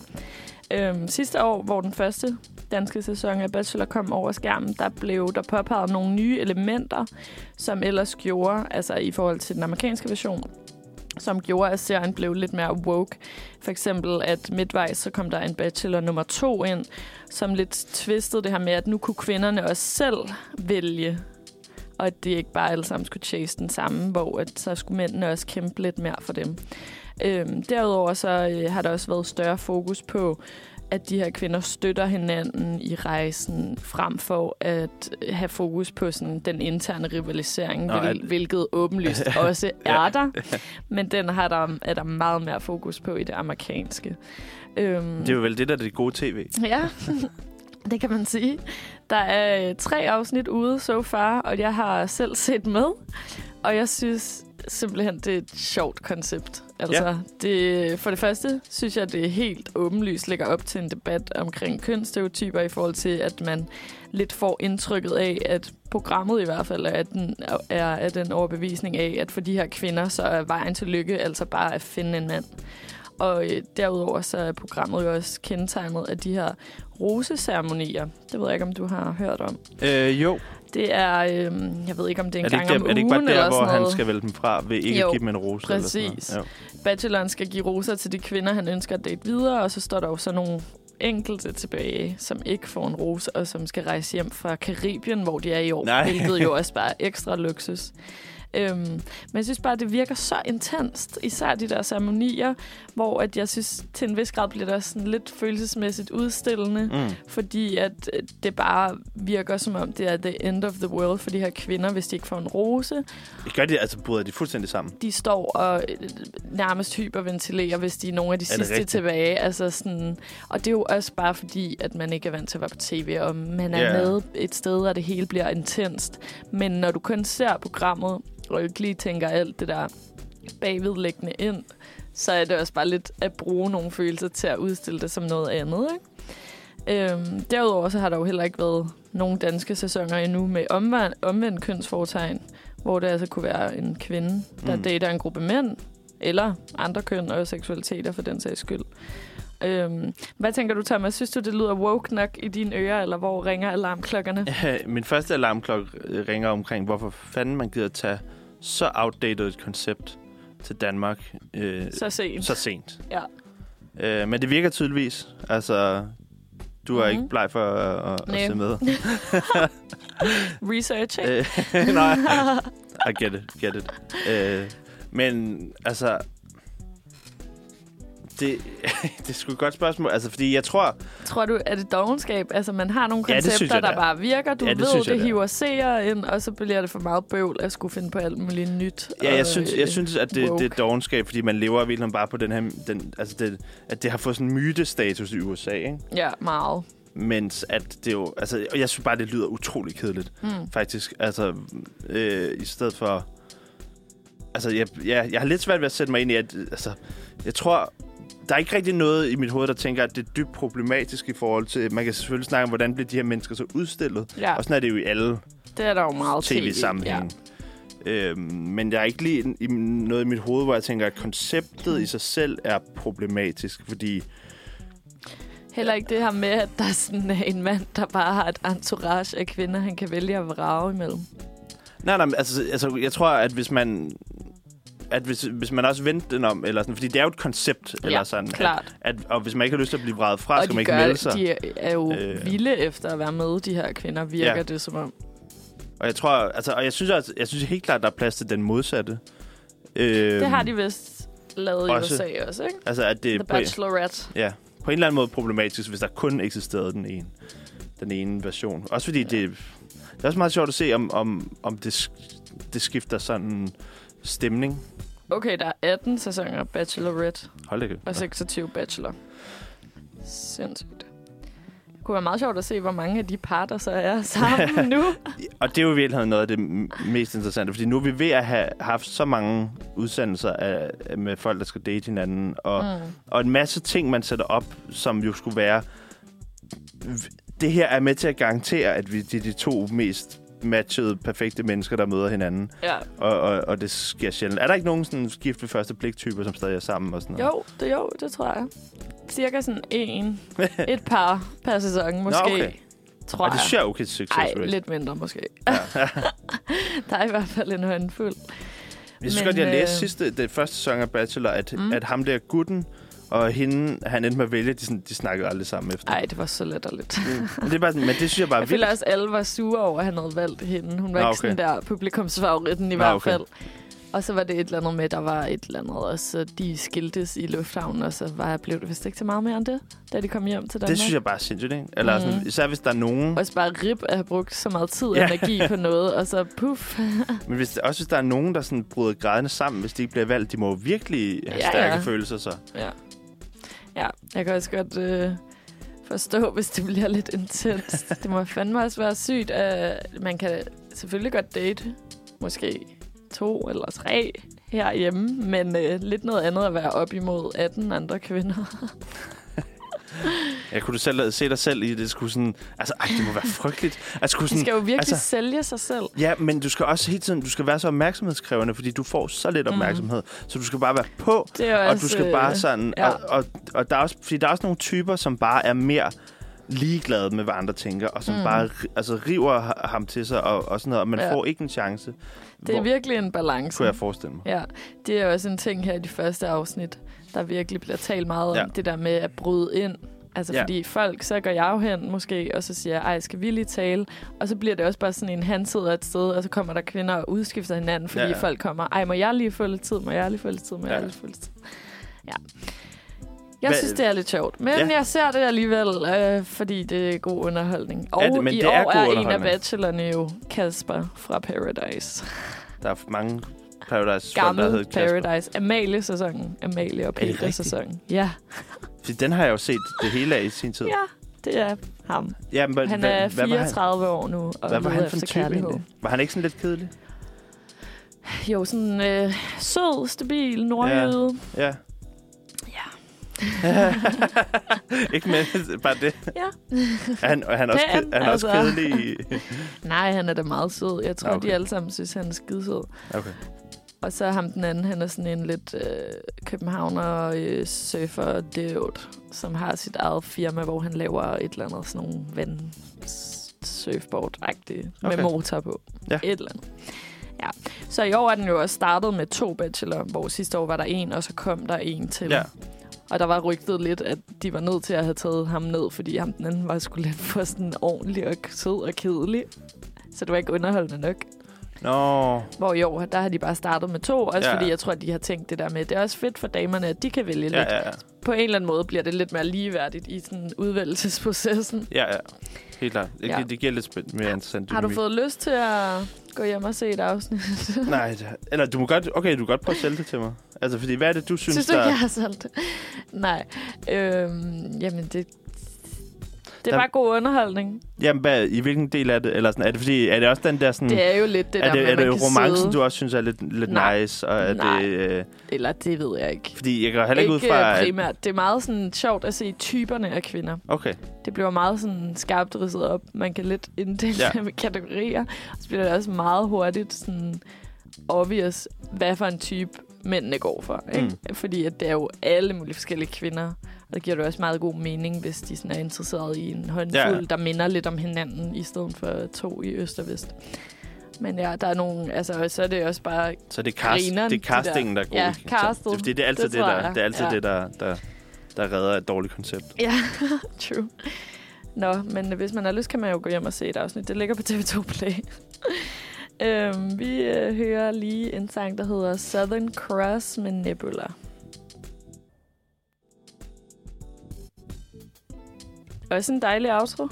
Øhm, sidste år, hvor den første danske sæson af Bachelor kom over skærmen, der blev der påpeget nogle nye elementer, som ellers gjorde, altså i forhold til den amerikanske version, som gjorde, at serien blev lidt mere woke. For eksempel, at midtvejs så kom der en bachelor nummer to ind, som lidt tvistede det her med, at nu kunne kvinderne også selv vælge, og at det ikke bare alle sammen skulle chase den samme, hvor at så skulle mændene også kæmpe lidt mere for dem. Øhm, derudover så øh, har der også været større fokus på, at de her kvinder støtter hinanden i rejsen, frem for at have fokus på sådan den interne rivalisering, Nå, hvil, at- hvilket åbenlyst *laughs* også er der. Men den har der, er der meget mere fokus på i det amerikanske. Øhm, Det er jo vel det, der er det gode tv. Ja, *laughs* det kan man sige. Der er øh, tre afsnit ude so far, og jeg har selv set med. Og jeg synes simpelthen, det er et sjovt koncept. Altså, Ja. det, for det første synes jeg, det helt åbenlyst lægger op til en debat omkring kønsstereotyper i forhold til, at man lidt får indtrykket af, at programmet i hvert fald er, at den, er, er den overbevisning af, at for de her kvinder, så er vejen til lykke altså bare at finde en mand. Og øh, derudover så er programmet jo også kendetegnet af de her roseceremonier. Det ved jeg ikke, om du har hørt om. Øh, jo. Det er, øh, jeg ved ikke, om det er en Er det, gang ikke, om er det ikke ugen bare der, hvor han skal vælge dem fra, ved ikke Jo, at give dem en rose? Eller sådan præcis. noget? Bacheloren skal give roser til de kvinder, han ønsker at date videre, og så står der jo så nogle enkelte tilbage, som ikke får en rose, og som skal rejse hjem fra Karibien, hvor de er i år, Nej. hvilket jo *laughs* også bare er ekstra luksus. Øhm, men jeg synes bare, det virker så intenst, især de der ceremonier, hvor at jeg synes, til en vis grad bliver der sådan lidt følelsesmæssigt udstillende, Mm. fordi at øh, det bare virker som om, det er the end of the world for de her kvinder, hvis de ikke får en rose. Det gør de, altså bryder de fuldstændig sammen. De står og øh, nærmest hyperventilerer, hvis de er nogle af de det sidste rigtigt? tilbage. Altså sådan, og det er jo også bare fordi, at man ikke er vant til at være på tv, og man er Ja. med et sted, og det hele bliver intenst. Men når du kun ser programmet, og ikke lige tænker alt det der bagvedlæggende ind, så er det også bare lidt at bruge nogle følelser til at udstille det som noget andet. Ikke? Øhm, derudover så har der jo heller ikke været nogen danske sæsoner endnu med omvendt, omvendt kønsfortegn, hvor det altså kunne være en kvinde, der mm. dater en gruppe mænd, eller andre køn og seksualiteter for den sags skyld. Øhm, hvad tænker du, Thomas? Synes du, det lyder woke nok i dine ører, eller hvor ringer alarmklokkerne? *laughs* Min første alarmklokke ringer omkring, hvorfor fanden man gider tage så outdated et koncept til Danmark øh, Så sent. så sent. Ja. Øh, men det virker tydeligvis. Altså, du er Mhm. ikke bleg for at, at, at se med. *laughs* Research, ikke? Øh, *laughs* Nej, I get it, get it. Øh, men altså, det, *laughs* det er sgu et godt spørgsmål. Altså, fordi jeg tror, Tror du, er det dogenskab? Altså, man har nogle Ja, det koncepter, jeg, det der er. bare virker. Du Ja, det ved, synes jeg, det det er. hiver seere ind, og så bliver det for meget bøvl at skulle finde på alt muligt nyt. ja, jeg synes, jeg øh, synes at det, det er dogenskab, fordi man lever virkelig bare på den her, den, altså det, at det har fået sådan en mytestatus i USA, ikke? Ja, meget. Mens at det jo, altså, jeg synes bare, det lyder utrolig kedeligt, Mm. faktisk. Altså, øh, i stedet for, altså, jeg, jeg, jeg har lidt svært ved at sætte mig ind i, at, altså, jeg tror, der er ikke rigtig noget i mit hoved, der tænker, at det er dybt problematisk i forhold til, man kan selvfølgelig snakke om, hvordan bliver de her mennesker så udstillet. Ja, Og sådan er det jo i alle det er der jo meget tv. tv-sammenhæng. Ja. Øhm, men jeg er ikke lige i noget i mit hoved, hvor jeg tænker, at konceptet i sig selv er problematisk, fordi Heller ikke det her med, at der er sådan en mand, der bare har et entourage af kvinder, han kan vælge at vrage imellem. Nej, nej, altså, altså, jeg tror, at hvis man at hvis, hvis man også vendte den om, eller sådan, fordi det er jo et koncept, eller Ja, sådan, Klart. At, at, og hvis man ikke har lyst til at blive vredet fra, og skal man ikke melde sig. de er jo Øh. øh. vilde efter at være med, de her kvinder, virker Ja. ja. det som om. Og jeg tror, altså, og jeg synes, at, jeg synes helt klart, der er plads til den modsatte. Øhm, Det har de vist lavet også- i USA også, ikke? Altså, at det The på, Bachelorette. ja, på en eller anden måde problematisk, hvis der kun eksisterede den ene, den ene version. Også fordi det, det er også meget sjovt at se, om, om, om det, det skifter sådan stemning. Okay, der er 18 sæsoner Bachelorette Hold da kæft. og 26 Bachelor. Sindssygt. Det kunne være meget sjovt at se, hvor mange af de par, der så er *laughs* sammen nu. Og det er jo i virkeligheden noget af det m- mest interessante, fordi nu er vi ved at have haft så mange udsendelser af, med folk, der skal date hinanden, og, mm. Og en masse ting, man sætter op, som jo skulle være... Det her er med til at garantere, at vi de, er de to mest matchede, perfekte mennesker, der møder hinanden. Ja. Og, og, og det sker sjældent. Er der ikke nogen sådan gift ved første blik-typer, som stadig er sammen og sådan noget? Jo, det, jo, det tror jeg. Cirka sådan en, et *laughs* par per sæson, måske. okay. Tror Og det jeg. synes jeg er okay succes Ej, rate. lidt mindre måske. Ja. *laughs* Der er i hvert fald en håndfuld. Jeg synes Men, godt, jeg læste øh, sidste, det første sæson af Bachelor, at. Mm. at ham der gutten og hende, han endte med at vælge, de, sådan, de snakkede aldrig sammen efter. Ej, det var så letterligt. Mm. Men det er bare sådan, men det synes jeg bare *laughs* Jeg vildt. også, at alle var sure over, at han havde valgt hende. Hun var Nå, ikke okay. sådan der publikumsfavoritten i Nå, hvert okay. fald. Og så var det et eller andet med, der var et eller andet også. De skiltes i lufthavnen, og så var, blev det vist ikke så meget mere end det, da de kom hjem til Danmark. Det synes jeg bare er sindssygt, ikke? Eller sådan, Mhm. især hvis der er nogen... Også bare rip at have brugt så meget tid og Ja. energi på noget, og så puff. *laughs* Men hvis, også hvis der er nogen, der sådan bryder grædende sammen, hvis de ikke bliver valgt, de må virkelig have Ja, stærke ja. følelser, så. Ja. Ja, jeg kan også godt øh, forstå, hvis det bliver lidt intenst. *laughs* det må fandme også være sygt. at man kan selvfølgelig godt date, måske to eller tre herhjemme, men øh, lidt noget andet at være op imod 18 andre kvinder. *laughs* Jeg kunne du selv se dig selv i det. skulle sådan, altså, ej, det må være frygteligt. At skulle De sådan, skal jo virkelig altså- altså, sælge sig selv. Ja, men du skal også hele tiden, du skal være så opmærksomhedskrævende, fordi du får så lidt opmærksomhed. Mm. Så du skal bare være på, og også, du skal bare sådan... ja. Og, og, og der er også, fordi der er også nogle typer, som bare er mere ligeglade med, hvad andre tænker, og som mm. Bare altså, river ha- ham til sig, og, og sådan noget, og man ja. Får ikke en chance. Det er hvor, virkelig en balance. kunne jeg forestille mig. Ja, det er også en ting her i de første afsnit, der virkelig bliver talt meget om Ja. det der med at bryde ind Altså, Ja. fordi folk, så går jeg jo hen måske, og så siger jeg, ej, skal vi lige tale? Og så bliver det også bare sådan en, han sidder et sted, og så kommer der kvinder og udskifter hinanden, fordi ja. ja. folk kommer, ej, må jeg lige få lidt tid? Må jeg lige få lidt tid? Må Ja. jeg lige få lidt tid? Ja. Jeg Hvad- synes, det er lidt sjovt. Men Ja. jeg ser det alligevel, øh, fordi det er god underholdning. Og Ja, det- men i det er år god er en af bachelorne jo Kasper fra Paradise. Der er mange Paradise der Gammel hedder Kasper. Paradise. Amalie-sæsonen. Amalie og Er Peter-sæsonen. Ja. Den har jeg jo set det hele af i sin tid. ja, det er ham. Ja, men, Han er hvad var han, 34 år nu og hvad var han for en type egentlig? Var han ikke sådan lidt kedelig? Jo, sådan øh, sød, stabil, nordjyde. Ja. Ja. *laughs* ikke med, bare det. Ja. Er han, er han, også, ked, er han også altså. kedelig? i- *laughs* Nej, han er da meget sød. Jeg tror, Okay. de alle sammen synes, han er skidesød. Okay. Og så ham den anden, han er sådan en lidt øh, københavner øh, surfer dude, som har sit eget firma, hvor han laver et eller andet sådan nogle vand surfboard-agtige Okay. med motor på. Ja. Et eller andet. Ja. Så i år er den jo også startet med to bachelor, hvor sidste år var der en, og så kom der en til. Ja. Og der var rygtet lidt, at de var nødt til at have taget ham ned, fordi ham den anden var sgu lidt for sådan ordentlig og sød og kedelig. Så det var ikke underholdende nok. Nå, Hvor i år, der har de bare startet med to, også Ja. fordi jeg tror, at de har tænkt det der med, det er også fedt for damerne, at de kan vælge ja, lidt. ja, ja. På en eller anden måde bliver det lidt mere ligeværdigt i sådan udvælgelsesprocessen. ja, ja. Helt klart. Det, Ja. det giver lidt mere interessant Har du fået lyst til at gå hjem og se et afsnit? *laughs* Nej, det, eller du må godt, okay, du kan godt prøve at sælge det til mig. Altså, fordi hvad er det, du synes, Synes du der... ikke, jeg har solgt det? Nej. Øhm, jamen, det, det Der- var god underholdning. Jamen, hvad, i hvilken del af det? Eller sådan, er det fordi, er det også den der sådan... Det er jo lidt det er der det, er at det romancen, sidde. du også synes er lidt, lidt Nej. nice? Og er Nej. det, øh, Eller det ved jeg ikke. fordi jeg går heller ikke, ud fra... øh, At, primært. Det er meget sådan sjovt at se typerne af kvinder. okay, Det bliver meget sådan skarpt ridset op. Man kan lidt inddele ja. med kategorier. Og så bliver det også meget hurtigt sådan obvious, hvad for en type mændene går for. Ikke? Mm. Fordi at det er jo alle mulige forskellige kvinder. Og det giver det også meget god mening, hvis de sådan er interesseret i en håndfuld, Ja. der minder lidt om hinanden, i stedet for to i øst og vest. Men ja, der er nogle, altså, så er det også bare, så det er, cast, Grineren, det er de casting, der er god. Ja, castet. Det, fordi det er altid Det det, der, det, er altid Ja. det der, der, der redder et dårligt koncept. ja, *laughs* true. Nå, men hvis man har lyst, kan man jo gå hjem og se et afsnit. Det ligger på TV2 Play. *laughs* øhm, vi øh, hører lige en sang, der hedder Southern Cross med Nebula. Også en dejlig outro.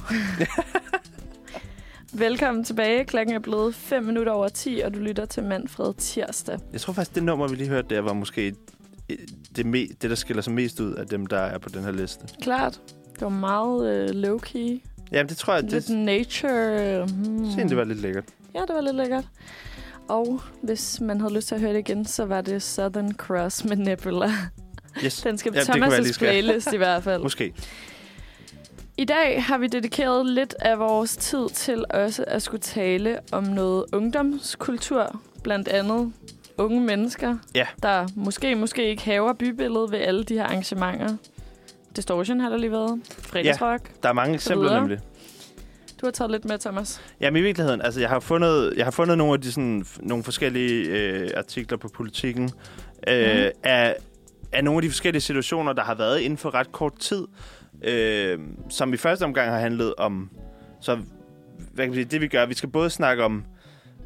*laughs* Velkommen tilbage. Klokken er blevet 5 minutter over 10, og du lytter til Manfred Tirsdag. Jeg tror faktisk, det nummer, vi lige hørte der, var måske øh, det, det, der skiller sig mest ud af dem, der er på den her liste. Klart. Det var meget øh, low-key. Jamen, det tror jeg, Lidt det, nature. Hmm. det, det var lidt lækkert. Ja, det var lidt lækkert. Og hvis man havde lyst til at høre det igen, så var det Southern Cross med Nebula. Yes. Den skal på Ja, det kan være, jeg lige Thomas' playlist i hvert fald. Måske. I dag har vi dedikeret lidt af vores tid til også at skulle tale om noget ungdomskultur. Blandt andet unge mennesker, Ja. der måske, måske ikke haver bybilledet ved alle de her arrangementer. Distortion har der lige været. Fredagsrock. Der er mange eksempler videre. nemlig. Du har taget lidt med, Thomas. Jamen i virkeligheden, altså jeg har fundet, jeg har fundet nogle af de sådan, nogle forskellige øh, artikler på politikken øh, Mhm. af, af nogle af de forskellige situationer, der har været inden for ret kort tid, øh, som i første omgang har handlet om, så hvad kan man sige, det vi gør, vi skal både snakke om,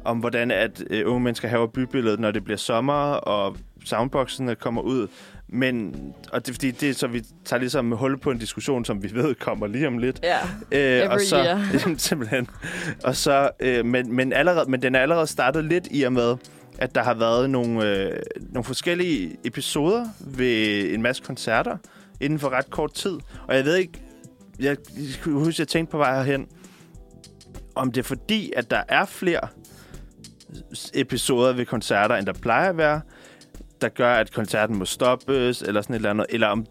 om hvordan at øh, unge mennesker haver bybilledet, når det bliver sommer, og soundboxene kommer ud, men, og det er fordi, det er så, vi tager ligesom hul på en diskussion, som vi ved kommer lige om lidt, Ja. Øh, Every og så, year. *laughs* Jamen, simpelthen. Og så, øh, men, men, allerede, men den er allerede startet lidt i og med, at der har været nogle, øh, nogle forskellige episoder ved en masse koncerter inden for ret kort tid. Og jeg ved ikke, jeg, jeg kunne huske, jeg tænkte på vej herhen, om det er fordi, at der er flere episoder ved koncerter, end der plejer at være, der gør, at koncerten må stoppes, eller sådan et eller andet, eller om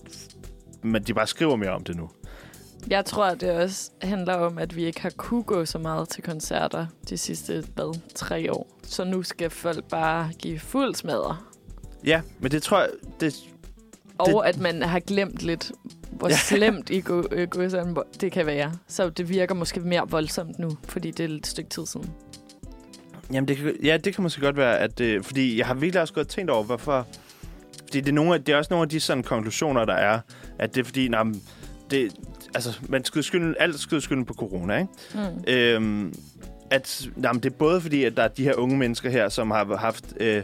men de bare skriver mere om det nu. Jeg tror, at det også handler om, at vi ikke har kunne gå så meget til koncerter de sidste, hvad, tre år. Så nu skal folk bare give fuld smadre. Ja, men det tror jeg, det, Og at man har glemt lidt, hvor Ja. slemt i gå, øh, det kan være. Så det virker måske mere voldsomt nu, fordi det er et stykke tid siden. Jamen, det kan, ja, det kan måske godt være, at det, fordi jeg har virkelig også og tænkt over, hvorfor... Fordi det er, nogle af, det er også nogle af de sådan konklusioner, der er, at det er fordi, nah, det, altså, man skal skylde, alt skal skylde på corona, ikke? Mm. Øhm, at, jamen, det er både fordi, at der er de her unge mennesker her, som har haft øh,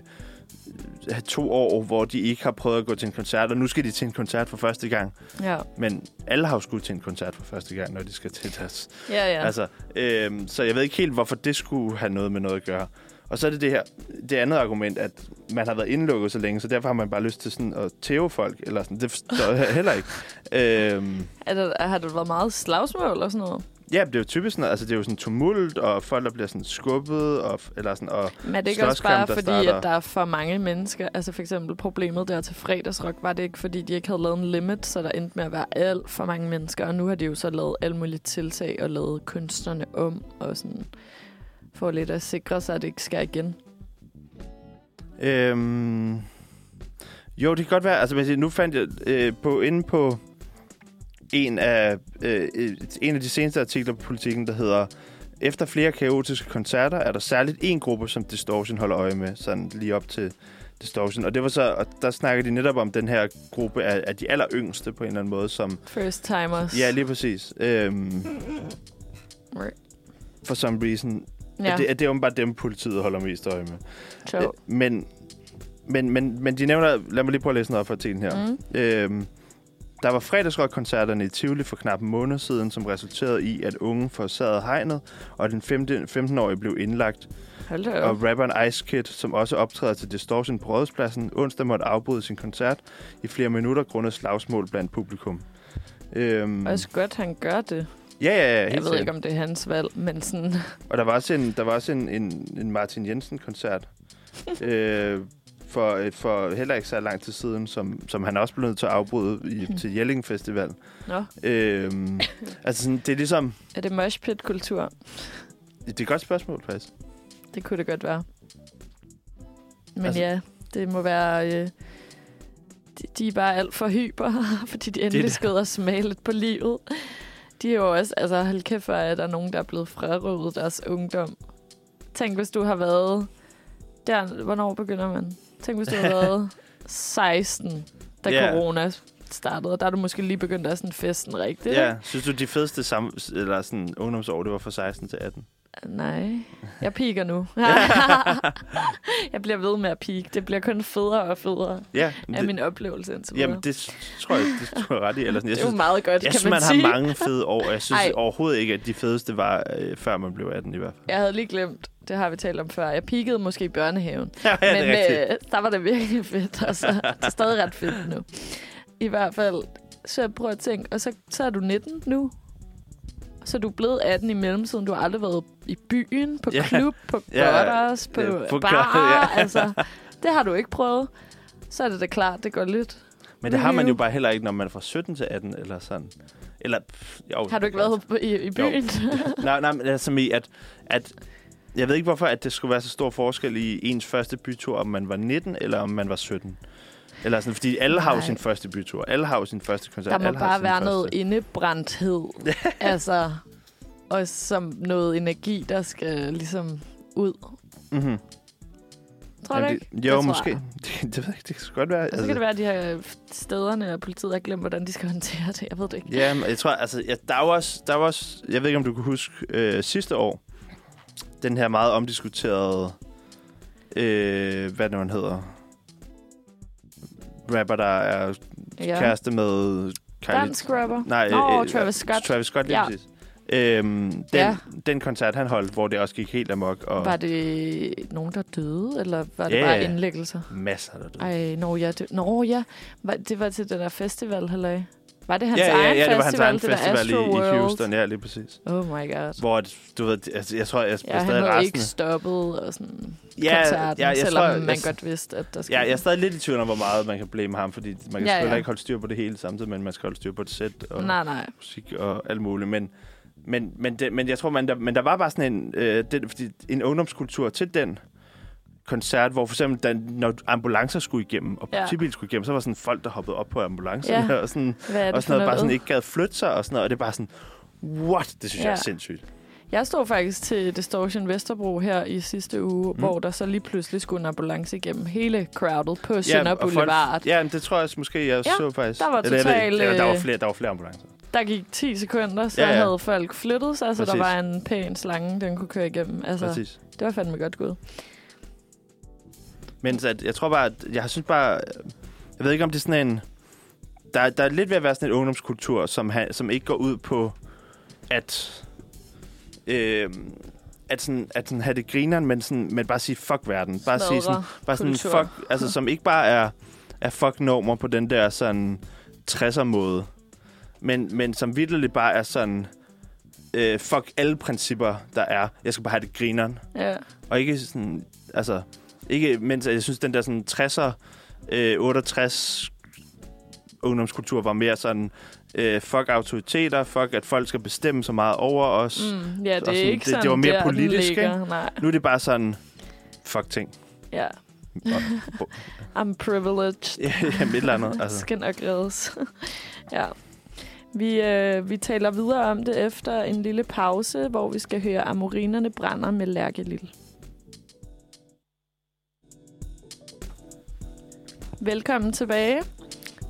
to år, hvor de ikke har prøvet at gå til en koncert, og nu skal de til en koncert for første gang. Ja. Men alle har jo skulle til en koncert for første gang, når de skal til deres... Ja, ja. Altså, øhm, så jeg ved ikke helt, hvorfor det skulle have noget med noget at gøre. Og så er det det her, det andet argument, at man har været indlukket så længe, så derfor har man bare lyst til sådan at tæve folk, eller sådan. Det forstår jeg heller ikke. *laughs* Øhm, Er der, har det været meget slagsmål og sådan noget? Ja, det er jo typisk sådan, altså det er jo sådan tumult, og folk, der bliver sådan skubbet, og, eller sådan, og Men er det ikke også bare der fordi, starter- at der er for mange mennesker? Altså for eksempel problemet der til fredagsrock, var det ikke fordi, de ikke havde lavet en limit, så der endte med at være alt for mange mennesker. Og nu har de jo så lavet alle mulige tiltag og lavet kunstnerne om, og sådan for lidt at sikre sig, at det ikke sker igen. Øhm, jo, det kan godt være. Altså, nu fandt jeg øh, på, inde på en af, øh, en af de seneste artikler på politikken, der hedder Efter flere kaotiske koncerter er der særligt en gruppe, som Distortion holder øje med, sådan lige op til Distortion. Og det var så, og der snakker de netop om den her gruppe af, af de aller yngste på en eller anden måde, som... First timers. Ja, lige præcis. Øhm, Right. for some reason. Ja. At det, at det er åbenbart dem, politiet holder mest øje med. sjovt. Øh, Men, men, men, men de nævner... Lad mig lige prøve at læse noget op for artiklen her. Mm. Øhm, der var fredagsrock-koncerterne i Tivoli for knap en måned siden, som resulterede i, at unge forsagede hegnet, og den 15 15-årige blev indlagt. Og rapperen Ice Kid, som også optræder til Distortion på Rådhuspladsen, onsdag måtte afbryde sin koncert i flere minutter grundet slagsmål blandt publikum. Øhm, Også godt, han gør det. ja, ja, ja. Jeg ved sikkert. ikke, om det er hans valg, men sådan... Og der var også en, der var også en, en, en Martin Jensen-koncert *laughs* øh, for, et- for heller ikke så lang tid siden, som, som han også blev nødt til at afbryde i, *laughs* til Jelling Festival. Nå, Øh, *laughs* altså, sådan, det er ligesom... er det mosh pit-kultur? Det er et godt spørgsmål, faktisk. Det kunne det godt være. Men Altså- ja, det må være... Øh, de, de er bare alt for hyper, *laughs* fordi de endelig det. skal ud og smage lidt på livet. De er jo også... Altså, hold kæft, for, at der er nogen, der er blevet frarøvet deres ungdom. Tænk, hvis du har været... Der, hvornår begynder man? Tænk, hvis du har været 16, da yeah. corona startede. Der er du måske lige begyndt at sådan festen rigtigt. Ja, synes du, de fedeste sam- eller sådan, ungdomsår, det var fra 16 til 18? Nej, jeg piker nu. *laughs* jeg bliver ved med at pike. Det bliver kun federe og federe Ja, af det, min oplevelse indtil jamen, det tror jeg, det tror jeg ret i. Eller sådan. Jeg *laughs* det er jo meget godt, jeg kan synes, man, man sige. har mange fede år. Jeg synes Ej. overhovedet ikke, at de fedeste var, øh, før man blev 18 i hvert fald. Jeg havde lige glemt, det har vi talt om før. Jeg peakede måske i børnehaven. *laughs* Ja, ja, men øh, der var det virkelig fedt, og så det er stadig ret fedt nu. I hvert fald, så jeg prøver at tænke, og så, så er du 19 nu. Så er du blevet 18 i mellemtiden. Du har aldrig været i byen, på Ja. klub, på *laughs* Ja, Godders, på, ja, på bar. Ja. *laughs* Altså, det har du ikke prøvet. Så er det da klart, det går lidt. Men det har man jo bare heller ikke, når man er fra 17 til 18 eller sådan. Eller, pff, jo, Har du ikke været på, i, i byen? *laughs* nej, nej, men altså at, at jeg ved ikke, hvorfor at det skulle være så stor forskel i ens første bytur, om man var 19 eller om man var 17. Eller sådan, fordi alle har jo sin første bytur. Alle har jo sin første koncert. Der må alle har bare sin være første. noget indebrændthed. *laughs* altså, og som noget energi, der skal ligesom ud. Mm-hmm. Tror du ikke? Det, jo, tror måske. *laughs* Det, det, ikke, det kan godt være. Og så kan det være, at de her stederne og politiet har glemt, hvordan de skal *laughs* håndtere det. Jeg ved det ikke. Ja, men jeg tror, altså, ja, der var også, der var også, jeg ved ikke, om du kan huske, øh, sidste år, den her meget omdiskuterede, øh, hvad det nu han hedder, rapper, der er Ja. kæreste med Kylie... Dansk rapper. Nej, Nå, øh, Travis Scott. Travis Scott, lige Ja. præcis. Øhm, den, Ja. den koncert, han holdt, hvor det også gik helt amok, og Var det nogen, der døde, eller var det Ja, bare indlæggelser? masser der døde. Ej, nå ja. Det, nå ja. Var, det var til den der festival, halløj. Var det hans ja, ja, egen ja, det var hans festival, egen der festival i, i? Houston, ja, lige præcis. Oh my god. Hvor, du ved, altså, jeg tror, jeg Ja, han stadig resten. ikke stoppet og sådan ja, koncerten, ja, jeg selvom tror, man jeg, godt vidste, at der skulle... Ja, jeg er stadig lidt i tvivl om, hvor meget man kan blame ham, fordi man kan Ja, ja, ja. ikke holde styr på det hele samtidig, men man skal holde styr på et sæt og Nej, nej. musik og alt muligt. Men, men, men, det, men jeg tror, man, der, men der var bare sådan en, øh, den, fordi en ungdomskultur til den koncert, hvor for eksempel, da, når ambulancer skulle igennem, og Ja. politibil skulle igennem, så var sådan folk, der hoppede op på ambulancerne, Ja. *laughs* og sådan, og sådan noget, bare sådan ikke gad flytte sig, og sådan noget, og det er bare sådan, what? Det synes ja. jeg er Ja. sindssygt. Jeg stod faktisk til Distortion Vesterbro her i sidste uge, Mm. hvor der så lige pludselig skulle en ambulance igennem hele crowdet på Ja, Sønder folk- Boulevard. Ja, men det tror jeg også, måske, jeg Ja, så faktisk. der var Eller jeg ved ikke, total, eller der var øh, flere, der var flere ambulancer. Der gik 10 sekunder, så Ja, ja, ja. ja. havde folk flyttet sig, så Præcis. der var en pæn slange, den kunne køre igennem. Altså, Præcis. det var fandme godt gået. Men at, jeg tror bare, at jeg synes bare... Jeg ved ikke, om det er sådan en... Der, der er lidt ved at være sådan en ungdomskultur, som, ha, som ikke går ud på at... Øh, at, sådan, at sådan have det grineren, men, sådan, men bare sige fuck verden. Bare sige sådan, Smadre bare sådan kultur. fuck, altså *laughs* som ikke bare er, er fuck normer på den der sådan 60'er måde, men, men som vidderligt bare er sådan øh, fuck alle principper, der er. Jeg skal bare have det grineren. Ja. Og ikke sådan, altså, ikke, mens jeg synes, den der sådan 60'er, øh, 68 ungdomskultur var mere sådan, øh, fuck autoriteter, fuck at folk skal bestemme så meget over os. Mm. Ja, det er sådan, ikke det- sådan, det var mere der, politisk, ligger. Nej, Nu er det bare sådan, fuck ting. ja. *laughs* I'm privileged. Jamen et eller andet. Altså. skal nok reddes. *laughs* ja. Vi, øh, vi taler videre om det efter en lille pause, hvor vi skal høre Amorinerne brænder med Lærke Lille. Velkommen tilbage.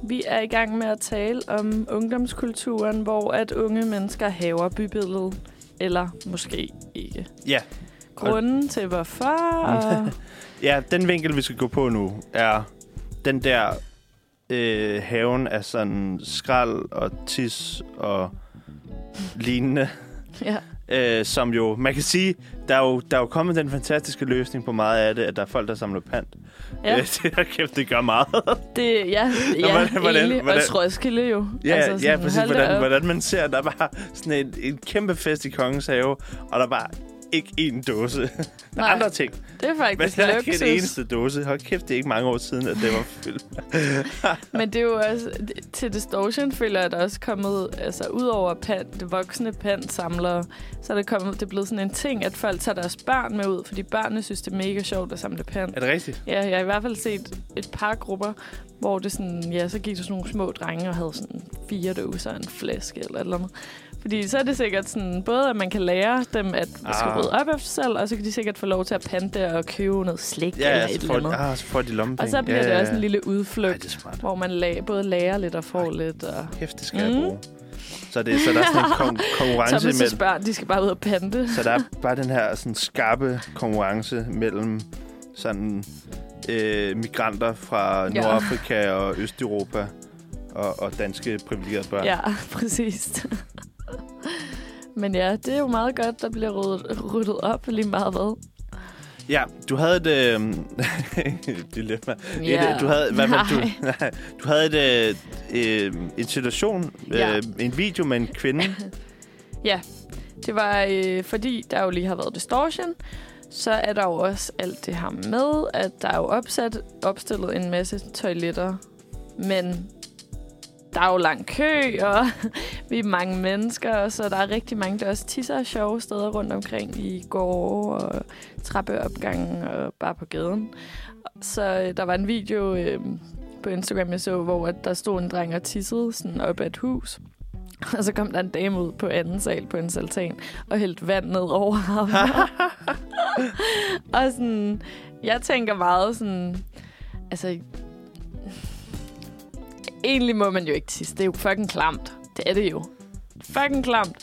Vi er i gang med at tale om ungdomskulturen, hvor at unge mennesker haver bybilledet, eller måske ikke. Ja. Grunden til hvorfor, og *laughs* Ja, den vinkel, vi skal gå på nu, er den der øh, haven af sådan skrald og tis og lignende, ja, øh, som jo, man kan sige, der er, jo, der er jo kommet den fantastiske løsning på meget af det, at der er folk, der samler pant. ja, Øh, *laughs* det er kæft, det gør meget. det, ja, *laughs* Nå, ja hvordan- hvordan- egentlig. hvordan- Og Roskilde jo. Ja, altså, ja sådan, præcis, hvordan, hvordan man ser, der er bare sådan en, en kæmpe fest i Kongens Have, og der er bare ikke én dåse. *laughs* Nej, andre ting, Det er men faktisk der er ikke en eneste dåse. Hold kæft, det er ikke mange år siden, at det var fyldt. *laughs* Men det er jo også, til Distortion føler jeg, at der er også kommet, altså ud over pant, det voksne pantsamlere, så er det kommet, det er blevet sådan en ting, at folk tager deres børn med ud, fordi børnene synes, det er mega sjovt at samle pant. Er det rigtigt? Ja, jeg har i hvert fald set et par grupper, hvor det sådan, ja, så gik der sådan nogle små drenge og havde sådan fire dåser en flaske eller et eller andet. Fordi så er det sikkert sådan, både at man kan lære dem at ah. skal Ah. rydde op efter sig selv, og så kan de sikkert få lov til at pante og købe noget slik Ja, eller ja, et eller andet. ah, så får de lommepenge. Og så bliver ja, det ja, også en ja. lille Ej, udflugt, hvor man la- både lærer lidt og får lidt. Og Kæft, det skal jeg Mm. bruge. Så, det, så der er sådan en kon- *laughs* konkurrence mellem... børn, de skal bare ud og pante. Så der er *laughs* bare den her sådan skarpe konkurrence mellem sådan øh, migranter fra Ja. Nordafrika og Østeuropa og, og danske privilegerede børn. Ja, *laughs* præcis. *laughs* Men ja, det er jo meget godt, der bliver ryddet, ryddet op lige meget hvad. Ja, du havde et øh, *laughs* dilemma. Ja. Et, du havde, hvad, Nej. *laughs* du, du havde et, øh, øh, en situation, Ja. øh, en video med en kvinde. Ja, det var øh, fordi, der jo lige har været distortion, så er der jo også alt det her med, at der er jo opsat, opstillet en masse toiletter, men der er jo lang kø, og *laughs* vi er mange mennesker, så der er rigtig mange, der også tisser sjove steder rundt omkring i gårde og trappeopgangen og bare på gaden. Så øh, der var en video øh, på Instagram, jeg så, hvor der stod en dreng og tissede sådan op ad et hus. *laughs* Og så kom der en dame ud på anden sal på en saltan og hældte vand ned over ham. *laughs* og sådan, jeg tænker meget sådan, altså, egentlig må man jo ikke tisse. Det er jo fucking klamt. Det er det jo. Fucking klamt.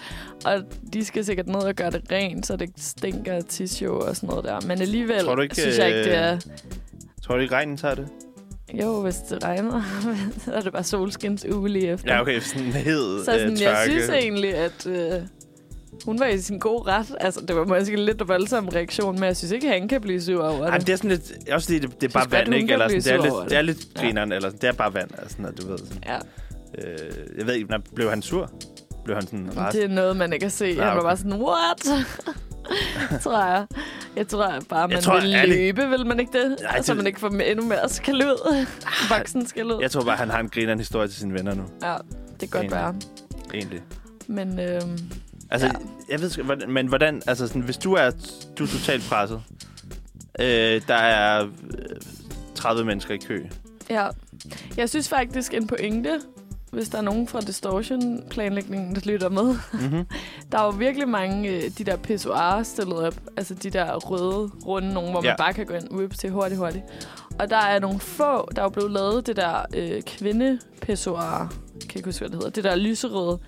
Og de skal sikkert ned og gøre det rent, så det stinker af tisse jo og sådan noget der. Men alligevel Tror du ikke, synes jeg ikke, det er... Tror du ikke, regnen tager det? Jo, hvis det regner, *laughs* så er det bare solskins uge lige efter. Ja, okay, sådan en hed Så sådan, øh, jeg synes egentlig, at øh, hun var i sin gode ret. Altså, det var måske en lidt voldsom reaktion, men jeg synes ikke, han kan blive sur over Ej, men det. det er sådan lidt... Også fordi det, det er bare vand, ikke? kan Eller sådan, det, er lidt, det er lidt Ja. grineren, eller det er bare vand, altså, når du ved. Sådan. Ja, Øh, jeg ved ikke, blev han sur? Blev han sådan ret? det er noget, man ikke kan se. Nej, Han var bare sådan, what? *laughs* tror jeg. Jeg tror bare, man tror, vil ærligt- løbe, vil man ikke det? Nej, så det- man ikke får endnu mere skal ud. Voksen skal ud. Jeg tror bare, han har en grineren historie til sine venner nu, Ja, det kan godt Enig. være. egentlig. Men øhm, Altså, Ja. jeg ved hvordan, men hvordan, altså sådan, hvis du er, du er totalt presset, øh, der er øh, 30 mennesker i kø. ja, jeg synes faktisk en pointe, hvis der er nogen fra Distortion-planlægningen, der lytter med. Mm-hmm. *laughs* Der er jo virkelig mange øh, de der pissoirer stillet op. Altså de der røde, runde nogle, hvor man Ja. bare kan gå ind whip til hurtigt, hurtigt. Og der er nogle få, der er blevet lavet det der øh, kvinde pissoir kan jeg ikke huske, hvad det hedder. Det der lyserøde,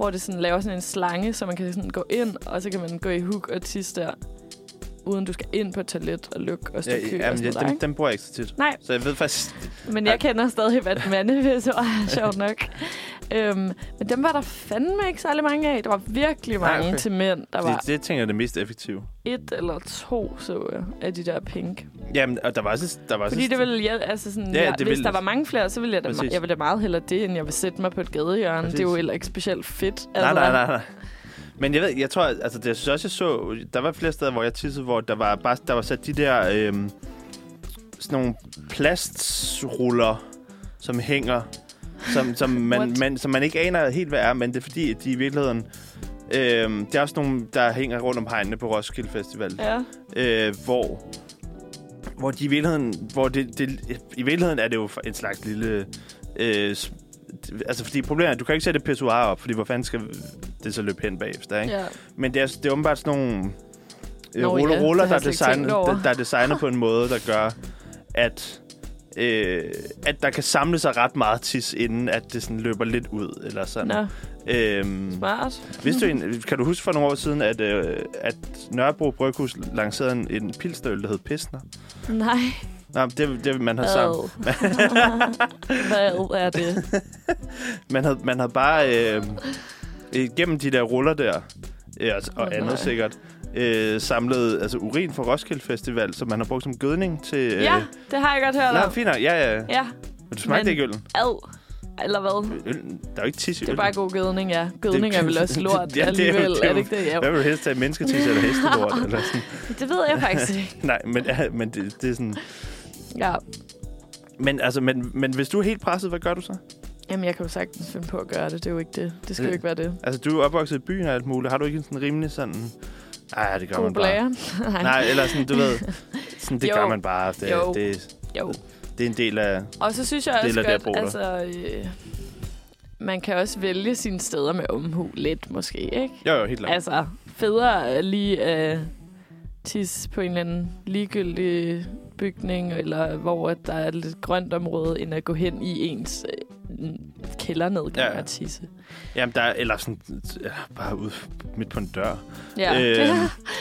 hvor det sådan laver sådan en slange, så man kan sådan gå ind, og så kan man gå i hook og tisse der, uden du skal ind på et toilet og lukke og stå Ja, kø ja, og sådan ja, noget, dem, dem bruger jeg ikke så tit. Nej, Så jeg ved faktisk... men jeg kender stadig vandmandevisor, *laughs* sjovt nok. Øhm, men dem var der fandme ikke særlig mange af. Der var virkelig Nej, mange okay. til mænd. Der var Det, det tænker jeg er det mest effektive. et eller to, så jeg, af de der pink. Jamen, og der var også... Der var Fordi også det ville hjælpe, altså sådan, Ja, ja, det hvis vil- der var mange flere, så ville jeg da, Præcis. jeg ville da meget hellere det, end jeg vil sætte mig på et gadehjørne. Præcis. Det er jo heller ikke specielt fedt. Nej, nej, nej, nej. Men jeg ved, jeg tror, altså det jeg synes også, jeg så, der var flere steder, hvor jeg tissede, hvor der var bare, der var sat de der, øhm, sådan nogle plastruller, som hænger, som, som, man, man, som man ikke aner helt, hvad er, men det er fordi, at de i virkeligheden, øhm, det er også nogle, der hænger rundt om hegnene på Roskilde Festival, Ja, øh, hvor, hvor de i virkeligheden, hvor det, det, i virkeligheden er det jo en slags lille, øh, altså fordi problemet er, at du kan ikke sætte pissoir op, fordi hvor fanden skal det så løbe hen bagefter, ikke? ja. Men det er, det er åbenbart sådan nogle øh, Nå, ruller, ja, ruller der, er designet, der, der er designet på en måde, der gør, at, øh, at der kan samle sig ret meget tis, inden at det sådan løber lidt ud. Eller sådan. Nå, Øhm, smart. vidste du, en- kan du huske for nogle år siden, at, øh, at Nørrebro Bryghus lancerede en, en pilsnøl, der hed Pilsner? Nej, Nej, det, det man havde sammen. hvad? hvad er det? *laughs* Man havde, man havde bare øh, gennem de der ruller der, øh, og, og andet nej. sikkert, øh, samlet altså, urin fra Roskilde Festival, som man har brugt som gødning til... Øh, Ja, det har jeg godt hørt Nå, om. fint nok. Ja, ja. Ja, Men du smagte Men- ikke øllen? ad. Eller hvad? Øllen? Der er jo ikke tis i Det er øllen. bare god gødning, ja. Gødning er vel også lort Ja, det er jo- alligevel, det er er jo- det ikke det? Ja. Hvad vil du helst have? Mennesketis eller hestelort? eller sådan? *laughs* Det ved jeg faktisk ikke. *laughs* Nej, men, ja, men det, det er sådan... Ja. Men, altså, men, men hvis du er helt presset, hvad gør du så? Jamen, jeg kan jo sagtens finde på at gøre det. Det er jo ikke det. Det skal jo Øh, ikke være det. Altså, du er opvokset i byen og alt muligt. Har du ikke en sådan rimelig sådan... Nej, det gør God man bare. blære. *laughs* Nej. Nej, eller sådan, du ved... Sådan, det Jo. gør man bare. Det, Jo. det, Jo. det er en del af... Og så synes jeg også det godt, der. altså... Øh, man kan også vælge sine steder med omhu lidt, måske, ikke? Jo, jo, helt klart. Altså, federe lige at tisse på en eller anden ligegyldig bygning, eller hvor at der er lidt grønt område, end at gå hen i ens øh, kældernedgang Ja, ja, ja. og tisse. Jamen, der er... Eller sådan... Ja, bare ude midt på en dør. Ja. Øh, *laughs* Men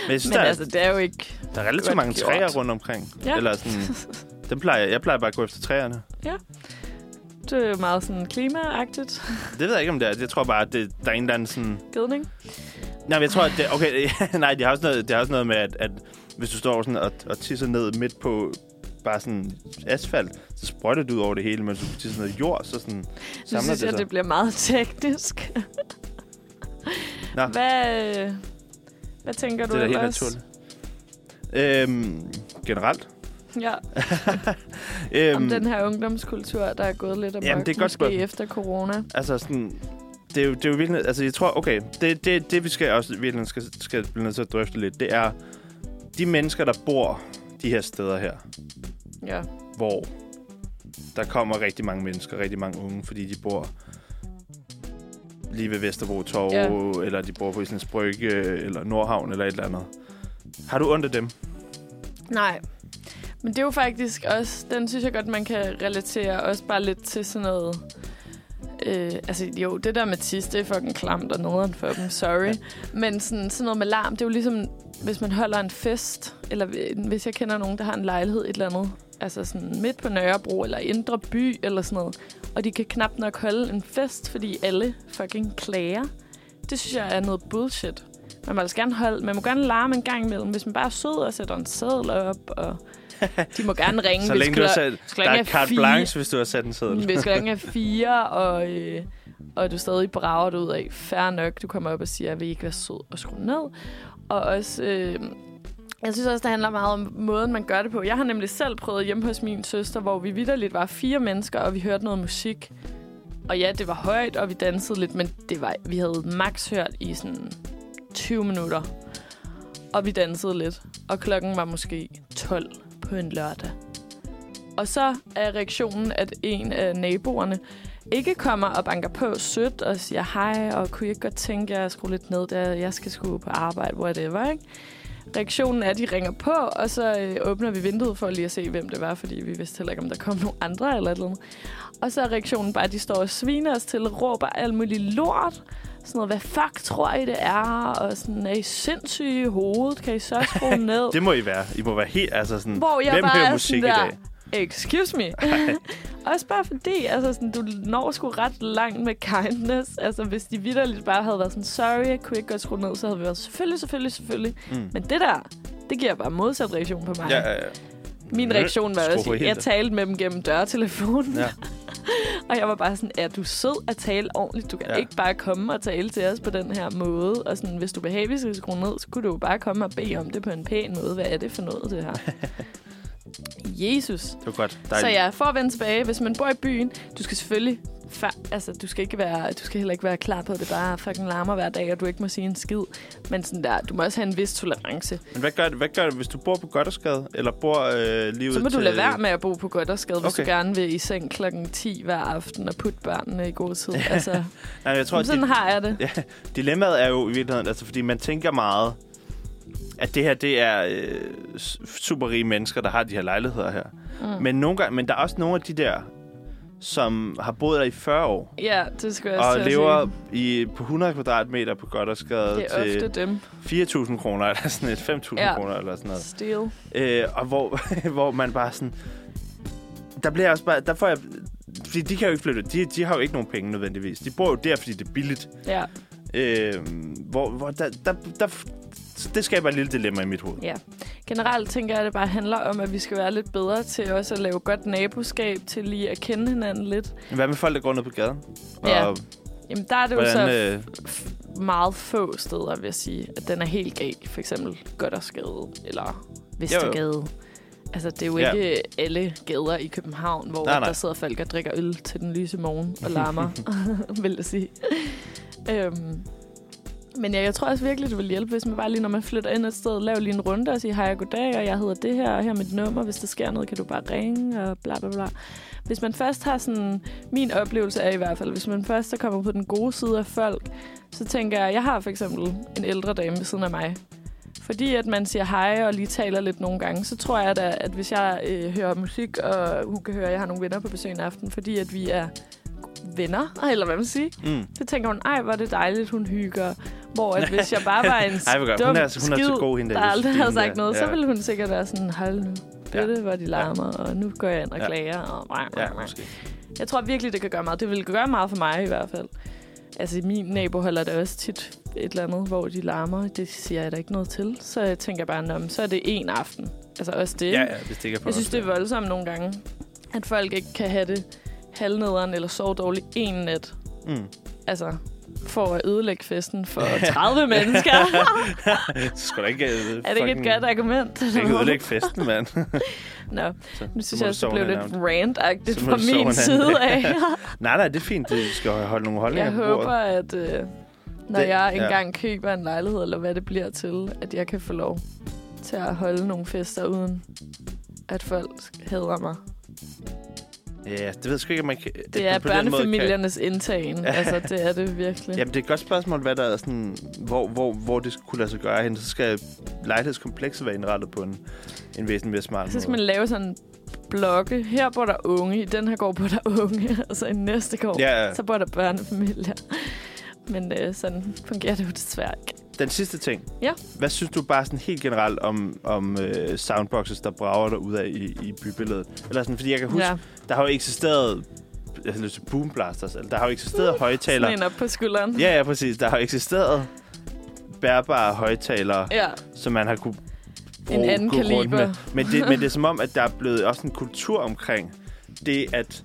jeg synes, Men der, altså, det er jo ikke... der er relativt mange gjort. træer rundt omkring. Ja. Eller sådan... *laughs* Dem plejer, jeg plejer bare at gå efter træerne. Det er jo meget sådan klimaagtigt. Det ved jeg ikke, om det er. Jeg tror bare, at det, der er en eller anden sådan... Gødning. Nej, men jeg tror, at det, okay, *laughs* nej, det har også noget, det har også noget med, at, at hvis du står sådan og, og tisser ned midt på bare sådan asfalt, så sprøjter du ud over det hele, men hvis du tisser noget jord, så sådan Nu samler synes det jeg, sig. det bliver meget teknisk. Nå. Hvad, hvad tænker du det er helt naturligt. Øhm, generelt. Ja, *laughs* Øhm, om den her ungdomskultur, der er gået lidt amok, Jamen, det er godt måske efter corona. Altså sådan... Det er jo, det er jo virkelig... Altså, jeg tror... Okay, det, det, det vi skal også virkelig skal, skal blive nødt til at drøfte lidt, det er de mennesker, der bor de her steder her, Ja. hvor der kommer rigtig mange mennesker, rigtig mange unge, fordi de bor lige ved Vesterbro Torv, Ja. eller de bor på Islands Brygge, eller Nordhavn, eller et eller andet. Har du ondt af dem? Nej. Men det er jo faktisk også, den synes jeg godt, man kan relatere også bare lidt til sådan noget... Øh, altså jo, det der med tis, det er fucking klamt og nederen for dem, sorry. Men sådan, sådan noget med larm, det er jo ligesom, hvis man holder en fest, eller hvis jeg kender nogen, der har en lejlighed et eller andet, altså sådan midt på Nørrebro, eller Indre By, eller sådan noget, og de kan knap nok holde en fest, fordi alle fucking klager. Det synes jeg er noget bullshit. Man må altså gerne holde, man må gerne larme en gang imellem, hvis man bare er sød og sætter en seddel op, og *laughs* de må gerne ringe, Så hvis længe du har sat... Der er carte blanche, hvis du har sat en seddel. hvis klokken er fire, og, øh, og du stadig brager det ud af, fair nok, du kommer op og siger, vil ikke være sød og skrue ned. Og også, øh, jeg synes også, det handler meget om måden, man gør det på. Jeg har nemlig selv prøvet hjemme hos min søster, hvor vi vidderligt var fire mennesker, og vi hørte noget musik. Og ja, det var højt, og vi dansede lidt, men det var, vi havde max hørt i sådan 20 minutter. Og vi dansede lidt. Og klokken var måske 12 på en lørdag. Og så er reaktionen, at en af naboerne ikke kommer og banker på sødt og siger hej, og kunne I ikke godt tænke jer at skrue lidt ned, der jeg skal skulle på arbejde, whatever, ikke? Reaktionen er, at de ringer på, og så øh, åbner vi vinduet for lige at se, hvem det var, fordi vi vidste heller ikke, om der kom nogen andre eller et eller andet. Og så er reaktionen bare, at de står og sviner os til, råber alt muligt lort, sådan noget, hvad fuck tror I, det er? Og sådan, er I sindssyge i hovedet? Kan I så skrue *laughs* ned? Det må I være. I må være helt... Altså sådan, Hvor jeg hvem bare hører er musik i sådan dag? der, Excuse me. *laughs* *laughs* Også bare fordi, altså sådan, du når sgu ret langt med kindness. Altså, hvis de vidderligt bare havde været sådan, sorry, jeg kunne ikke godt skrue ned, så havde vi været, selvfølgelig, selvfølgelig, selvfølgelig. Mm. Men det der, det giver bare modsat reaktion på mig. Ja, ja, ja. Min reaktion var også, helt jeg talte med dem gennem dørtelefonen. Ja. *laughs* og jeg var bare sådan, er du sød at tale ordentligt? Du kan Ja. ikke bare komme og tale til os på den her måde. Og sådan, hvis du vil have, at vi skal skrue ned, så kunne du jo bare komme og bede om det på en pæn måde. Hvad er det for noget, det her? *laughs* Jesus. Det var godt. Så ja, for at vende tilbage, hvis man bor i byen, du skal selvfølgelig... Fa- altså, du skal, ikke være, du skal heller ikke være klar på, at det bare fucking larmer hver dag, og du ikke må sige en skid. Men sådan der, du må også have en vis tolerance. Men hvad gør, det, hvad gør det, hvis du bor på Goddersgade? Eller bor øh, lige Så må til... du lade være med at bo på Goddersgade, hvis Okay. du gerne vil i seng klokken 10 hver aften og putte børnene i god tid. *laughs* Altså, Nej, jeg tror, sådan det, har jeg det. ja, dilemmaet er jo i virkeligheden, altså fordi man tænker meget, at det her, det er øh, super rige mennesker, der har de her lejligheder her. Mm. Men, nogle gange, men der er også nogle af de der, som har boet der i 40 år, Ja, det skal jeg og lever sige. i, på 100 kvadratmeter på Goddersgade Det er til dem. 4.000 kroner, eller sådan et 5.000 Ja. kroner, eller sådan noget. Steel. Øh, og hvor, *laughs* hvor man bare sådan... Der bliver også bare... Der får jeg, fordi de kan jo ikke flytte. De, de har jo ikke nogen penge nødvendigvis. De bor jo der, fordi det er billigt. Ja, Øh, hvor, hvor der, der, der, det skaber et lille dilemma i mit hoved. ja. Generelt tænker jeg, at det bare handler om, at vi skal være lidt bedre til også at lave godt naboskab, til lige at kende hinanden lidt. Hvad med folk, der går ned på gaden? Ja, Og Jamen, der er det jo hvordan, så øh, meget få steder, vil jeg sige, at den er helt gal. For eksempel Goddersgade eller Vestergade. Altså, det er jo Ja. ikke alle gader i København, hvor Nej, nej. der sidder folk og drikker øl til den lyse morgen og larmer, *laughs* *laughs* vil jeg sige. Øhm, men ja, jeg tror også virkelig, det vil hjælpe, hvis man bare lige, når man flytter ind et sted, laver lige en runde og siger, hej og goddag, og jeg hedder det her, og her er mit nummer. Hvis der sker noget, kan du bare ringe, og bla bla bla. Hvis man først har sådan... Min oplevelse er i hvert fald, hvis man først er kommet på den gode side af folk, så tænker jeg, jeg har for eksempel en ældre dame ved siden af mig. Fordi at man siger hej og lige taler lidt nogle gange, så tror jeg da, at hvis jeg øh, hører musik, og hun kan høre, at jeg har nogle venner på besøg en aften, fordi at vi er venner, eller hvad man siger, mm. så tænker hun, ej, hvor er det dejligt, hun hygger. Hvor at hvis jeg bare var en *laughs* Ej, dum Hun er, hun er så skid, god, hende der der aldrig havde sagt noget, der. så ville hun sikkert være sådan, hold nu, det Ja. det, hvor de larmer, og nu går jeg ind og Ja. klager. Og... Ja, ja, måske. Jeg tror virkelig, det kan gøre meget. Det vil gøre meget for mig i hvert fald. Altså, min nabo holder det også tit et eller andet, hvor de larmer. Det siger jeg da ikke noget til. Så jeg tænker bare, men så er det en aften. Altså også det. Ja, ja, hvis det ikke er på jeg synes, det er voldsomt nogle gange, at folk ikke kan have det halvnederen eller sove dårligt en nat. Mm. Altså, for at ødelægge festen for *laughs* 30 mennesker. *laughs* Så skal da ikke... øh, er det ikke et godt argument? Det kan ikke ødelægge festen, mand. *laughs* Nå, Så, nu synes jeg du også, det blev lidt må fra du min side af. Nej, nej, det er fint. Du skal holde nogle holdninger Jeg på bordet. håber, at øh, når Det- jeg ja. engang køber en lejlighed, eller hvad det bliver til, at jeg kan få lov til at holde nogle fester, uden at folk hader mig. Ja, det ved jeg sgu ikke, man kan... Det er måde kan- børnefamiliernes indtagen. *laughs* altså, det er det virkelig. Jamen, det er et godt spørgsmål, hvad der er sådan, hvor, hvor, hvor det kunne lade sig gøre hen. Så skal lejlighedskomplekset være indrettet på en, en væsentlig mere smart Så skal måde. man lave sådan blokke. Her bor der unge, i den her gård bor der unge, *laughs* og så i næste gård, Ja, ja. så bor der børnefamilier. Men øh, sådan fungerer det jo desværre ikke. Den sidste ting. Ja. Hvad synes du bare sådan helt generelt om, om øh, soundboxes, der brager der ud af i, i bybilledet? Eller sådan, fordi jeg kan huske, Ja, der har jo eksisteret jeg har lyst til boomblasters, eller der har jo eksisteret højtalere. sådan op på skulderen. Ja, ja, præcis. Der har jo eksisteret bærbare højtalere, ja. som man har kunne bruge, En anden gå rundt kaliber. Med. Men, det, men det er *laughs* som om, at der er blevet også en kultur omkring det, at,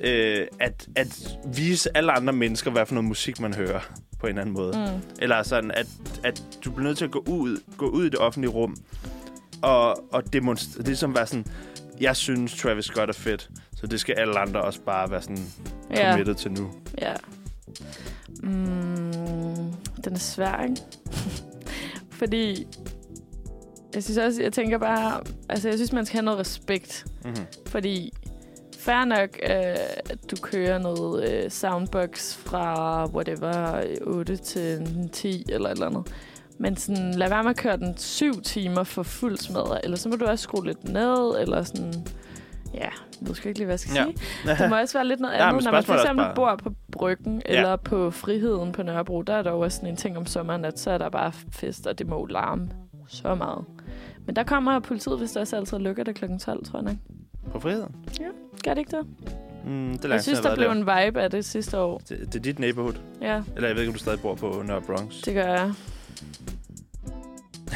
øh, at, at vise alle andre mennesker, hvad for noget musik man hører på en eller anden måde. Mm. Eller sådan, at, at du bliver nødt til at gå ud, gå ud i det offentlige rum og, og demonstrere. Det er som at være sådan, jeg synes Travis Scott er fedt, så det skal alle andre også bare være sådan committed til nu. Ja. Mm, den er svær, ikke? *laughs* Fordi jeg synes også, jeg tænker bare, altså jeg synes, man skal have noget respekt. Mm-hmm. Fordi fair nok, øh, at du kører noget øh, soundbox fra whatever, øh, 8 til 10 eller et eller andet. Men sådan, lad være med at køre den syv timer for fuld smadret. Eller så må du også skrue lidt ned, eller sådan... Ja, jeg ved sgu ikke lige, hvad jeg skal Ja. sige. Det må også være lidt noget *laughs* Ja, andet, men når man for eksempel bare- bor på Bryggen Ja. eller på Friheden på Nørrebro, der er der jo også sådan en ting om sommeren, at så er der bare fest, og det må larme så meget. Men der kommer politiet, hvis der også altid lukker det kl. 12, tror jeg nok. På friheden? Gør det ikke det? Mm, det er Jeg synes, der blev en vibe af det sidste år. Det, det er dit neighborhood. Ja, Eller jeg ved ikke, om du stadig bor på Nørre Bronx. det gør jeg.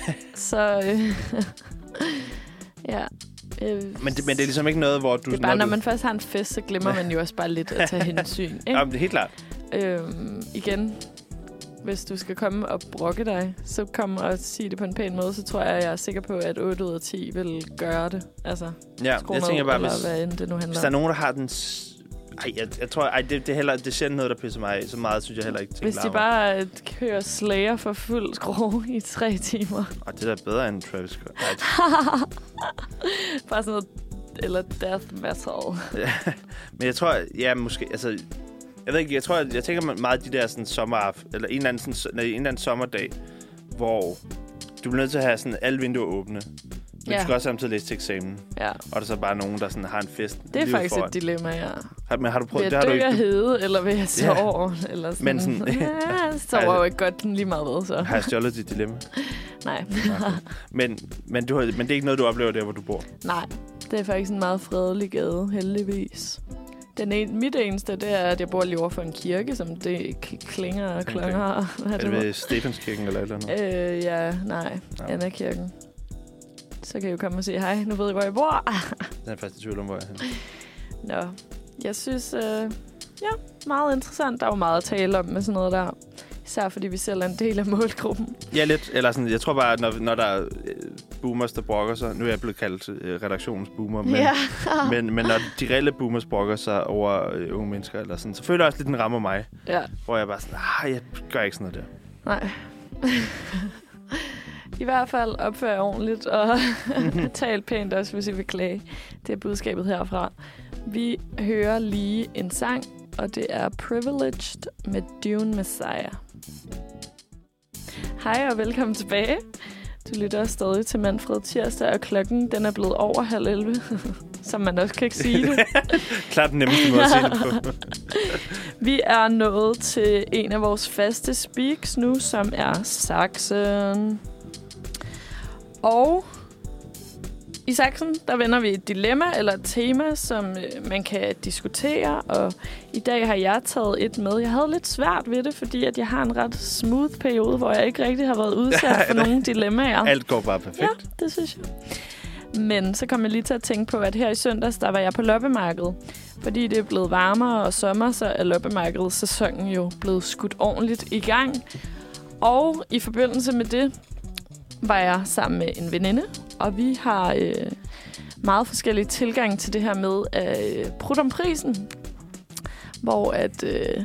*laughs* så, øh, *laughs* ja. Øh, Men det, men det er ligesom ikke noget, hvor du... det er bare, når du, man først har en fest, så glemmer man jo også bare lidt at tage hensyn. *laughs* Ikke? Jamen, det er helt klart. Øhm, igen, hvis du skal komme og brokke dig, så kom og sige det på en pæn måde, så tror jeg, jeg er sikker på, at 8 ud af 10 vil gøre det. Altså, Ja, jeg tænker bare, hvis, hvad end det nu handler hvis der er nogen, der har den... Ej, jeg, jeg tror, ej, det, det, er heller, det er sjældent noget, der pisser mig af. Så meget synes jeg heller ikke, Hvis de larmer. bare øh, kører slayer for fuld skrue i tre timer. Og det er da bedre end Travis Scott. *laughs* Bare sådan noget, eller death metal. Men jeg tror, ja, måske, altså... Jeg ved ikke, jeg tror, jeg, jeg tænker meget de der sådan sommer, eller en eller, anden, sådan, nej, en eller anden sommerdag, hvor du bliver nødt til at have sådan alle vinduer åbne. Men Ja. du skal også samtidig læse til eksamen. Ja, Og der er så bare nogen, der sådan har en fest. det er faktisk foran. et dilemma, ja. Har, men har du Vil prøvet, jeg det har dø ikke... af Du, hede, eller vil jeg sove? Eller sådan. Men sådan- ja, *laughs* jeg sover jo ikke godt lige meget ved, så. har jeg stjålet dit dilemma? *laughs* Nej. Men, men, du har, men det er ikke noget, du oplever der, hvor du bor. Nej, det er faktisk en meget fredelig gade, heldigvis. Den en, mit eneste, det er, at jeg bor lige over for en kirke, som det klinger og Okay. klonger. *laughs* Hvad Er det ved Stefanskirken eller et eller andet? Øh, ja, nej. Nå. Anna-kirken. Så kan I jo komme og sige, hej, nu ved jeg, hvor *laughs* jeg bor. Den er jeg faktisk i tvivl om, hvor jeg er. Nå, jeg synes, øh, ja, meget interessant. Der er jo meget at tale om med sådan noget der. Især fordi vi selv er en del af målgruppen. Ja, lidt. Eller sådan, jeg tror bare, når, når der er øh, boomers, der brokker sig... Nu er jeg blevet kaldt øh, redaktionens boomer, men, ja. men, men når de reelle boomers brokker sig over øh, unge mennesker, eller sådan, så føler jeg også lidt, den rammer mig. ja. Hvor jeg bare sådan, ah, jeg gør ikke sådan noget der. Nej. I hvert fald opfør ordentligt og *laughs* tal pænt også, hvis I vil klage. Det er budskabet herfra. Vi hører lige en sang, og det er Privileged med Dune Messiah. Hej og velkommen tilbage. Du lytter stadig til Manfred Tirsdag, og klokken den er blevet over halv 11, *laughs* som man også kan sige det. *laughs* Klart den nemmeste måde at det på. *laughs* Vi er nået til en af vores faste speaks nu, som er Saxen. Og i Saxen, der vender vi et dilemma eller et tema, som øh, man kan diskutere. Og i dag har jeg taget et med. Jeg havde lidt svært ved det, fordi at jeg har en ret smooth periode, hvor jeg ikke rigtig har været udsat for nogle dilemmaer. Alt går bare perfekt. Ja, det synes jeg. Men så kom jeg lige til at tænke på, at her i søndags, der var jeg på loppemarkedet. Fordi det er blevet varmere og sommer, så er loppemarkedet sæsonen jo blevet skudt ordentligt i gang. Og i forbindelse med det var jeg sammen med en veninde, og vi har øh, meget forskellige tilgang til det her med at øh, prutte om prisen. Hvor at... Øh,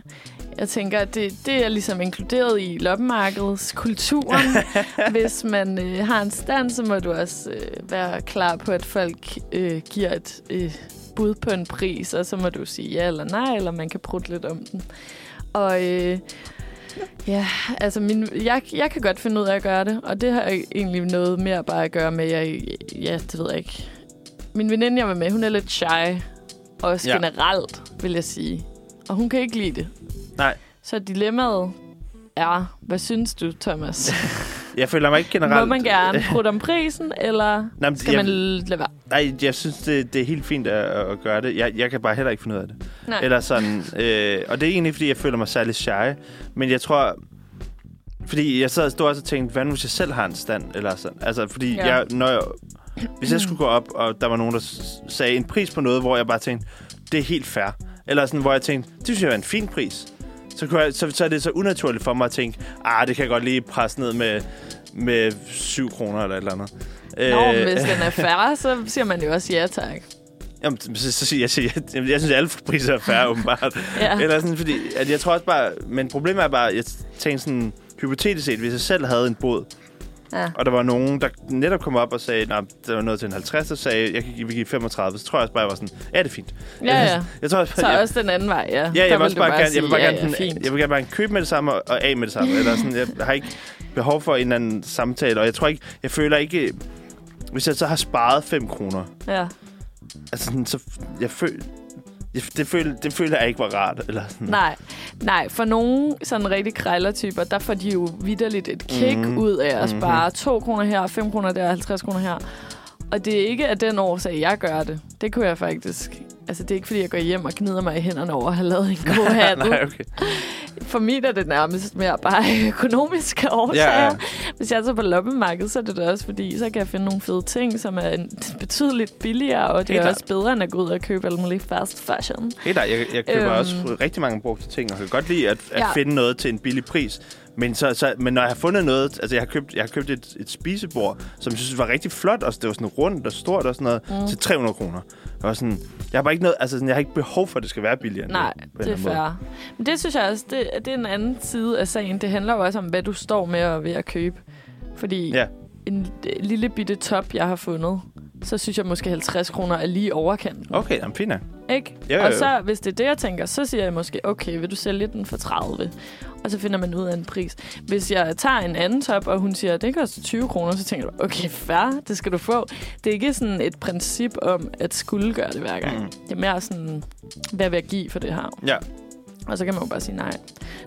jeg tænker, at det, det er ligesom inkluderet i loppemarkedskulturen. *laughs* Hvis man øh, har en stand, så må du også øh, være klar på, at folk øh, giver et øh, bud på en pris, og så må du sige ja eller nej, eller man kan prutte lidt om den. Og øh, ja, altså min, jeg, jeg kan godt finde ud af at gøre det, og det har egentlig noget mere bare at gøre med, jeg, ja, det ved jeg ikke. Min veninde, jeg var med, hun er lidt shy, også Ja. generelt, vil jeg sige. Og hun kan ikke lide det. Nej. Så dilemmaet er, hvad synes du, Thomas? *laughs* Jeg føler mig ikke generelt... Må man gerne *laughs* prutte om prisen, eller Nej, skal jeg, man lade være? Nej, jeg synes, det, det er helt fint at, at gøre det. Jeg, jeg kan bare heller ikke finde ud af det. Nej. Eller sådan, øh, og det er egentlig, fordi jeg føler mig særlig shy. Men jeg tror... Fordi jeg sad og stod også og tænkte, hvad nu hvis jeg selv har en stand? Eller sådan. Altså, fordi Ja. jeg, når jeg, hvis jeg skulle gå op, og der var nogen, der sagde en pris på noget, hvor jeg bare tænkte, det er helt fair. Eller sådan, hvor jeg tænkte, det synes jeg er en fin pris. Så, kunne jeg, så, så er det så unaturligt for mig at tænke, ah, det kan jeg godt lige presse ned med, med 7 kroner eller et eller andet. Nå, Øh, hvis den er *laughs* færre, så siger man jo også ja tak. Jamen, så, så siger jeg, jeg, jeg, jeg, jeg synes, at alle priser er færre, *laughs* åbenbart. Ja. Eller sådan, fordi at jeg tror også bare... Men problemet er bare, jeg tænkte sådan, hypotetisk set, hvis jeg selv havde en båd, ja. og der var nogen, der netop kom op og sagde, nej, der var noget til en 50, og sagde, jeg kan give, vi give 35, så tror jeg også bare, jeg var sådan, ja, det er fint. Ja, ja. Jeg tror også, Så jeg, også den anden vej, ja. Ja, Der jeg vil også du bare, gerne, jeg vil bare sige, gerne, ja, ja, jeg vil gerne bare købe med det samme og, og af med det samme. eller sådan, jeg har ikke behov for en eller anden samtale, og jeg tror ikke, jeg føler ikke, hvis jeg så har sparet 5 kroner, Ja. altså sådan, så jeg føler, det, føler, det føler jeg ikke var rart. Eller sådan. Nej, nej, for nogle sådan rigtig krejlertyper, der får de jo vidderligt et kick mm. ud af at Mhm. spare 2 kroner her, 5 kroner der, 50 kroner her. Og det er ikke af den årsag, jeg gør det. Det kunne jeg faktisk... Altså, det er ikke, fordi jeg går hjem og gnider mig i hænderne over at have lavet en god *laughs* handel. Nej, okay. For mig er det nærmest mere bare *laughs* økonomiske årsager. Ja, ja. Hvis jeg er så på loppemarkedet, så er det da også fordi, så kan jeg finde nogle fede ting, som er *laughs* betydeligt billigere, og det Helt er klart. også bedre, end at gå ud og købe alt muligt fast fashion. Helt ærligt, jeg, jeg køber Øhm. også rigtig mange brugte ting, og kan godt lide at, at Ja. finde noget til en billig pris. Men, så, så, men når jeg har fundet noget... Altså, jeg har købt, jeg har købt et, et spisebord, som jeg synes var rigtig flot, og det var sådan rundt og stort og sådan noget, mm. til 300 kroner. Jeg var sådan... Jeg har bare ikke noget... Altså, sådan, jeg har ikke behov for, at det skal være billigere. Nej, en det er fair. Men det synes jeg også, det, det er en anden side af sagen. Det handler jo også om, hvad du står med og ved at købe. Fordi Ja. En øh, lille bitte top, jeg har fundet, så synes jeg måske 50 kroner er lige overkanten. Okay, jamen fint. Ikke? Jo, jo, Og så, hvis det er det, jeg tænker, så siger jeg måske, okay, vil du sælge den for 30? Og så finder man ud af en pris. Hvis jeg tager en anden top, og hun siger, det koster 20 kroner, så tænker jeg, okay, fair, det skal du få. Det er ikke sådan et princip om, at skulle gøre det hver gang. Mm. Det er mere sådan, hvad vil jeg give for det her? Ja. Og så kan man jo bare sige nej.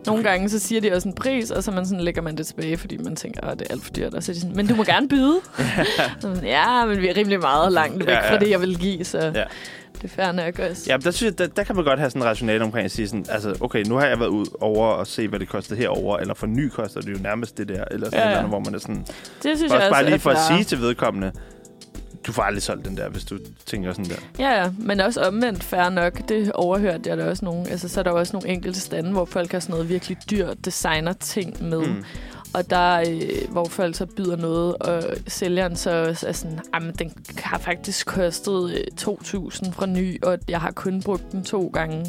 Nogle gange så siger de også en pris, og så man sådan, lægger man det tilbage, fordi man tænker, at det er alt for dyrt. Og så er de sådan, men du må gerne byde. *laughs* Så man, ja, men vi er rimelig meget langt væk Ja, ja, fra det, jeg vil give, så Ja. det er fair nok også. Ja, der, synes jeg, der, der kan man godt have sådan en rationale omkring at sige sådan, altså, okay, nu har jeg været ud over og se, hvad det koster herover eller for ny koster det jo nærmest det der, eller sådan Ja, ja. Andet, hvor man er sådan, Det synes også jeg også bare lige for at sige til vedkommende, du får aldrig solgt den der, hvis du tænker sådan der. Ja, ja, men også omvendt fair nok. Det overhørte jeg da også nogle. Altså, så er der også nogle enkelte stande, hvor folk har sådan noget virkelig dyrt designer-ting med. Mm. Og der, øh, hvor folk så byder noget, og sælgeren så også er sådan, jamen, den har faktisk kostet øh, 2.000 fra ny, og jeg har kun brugt den to gange.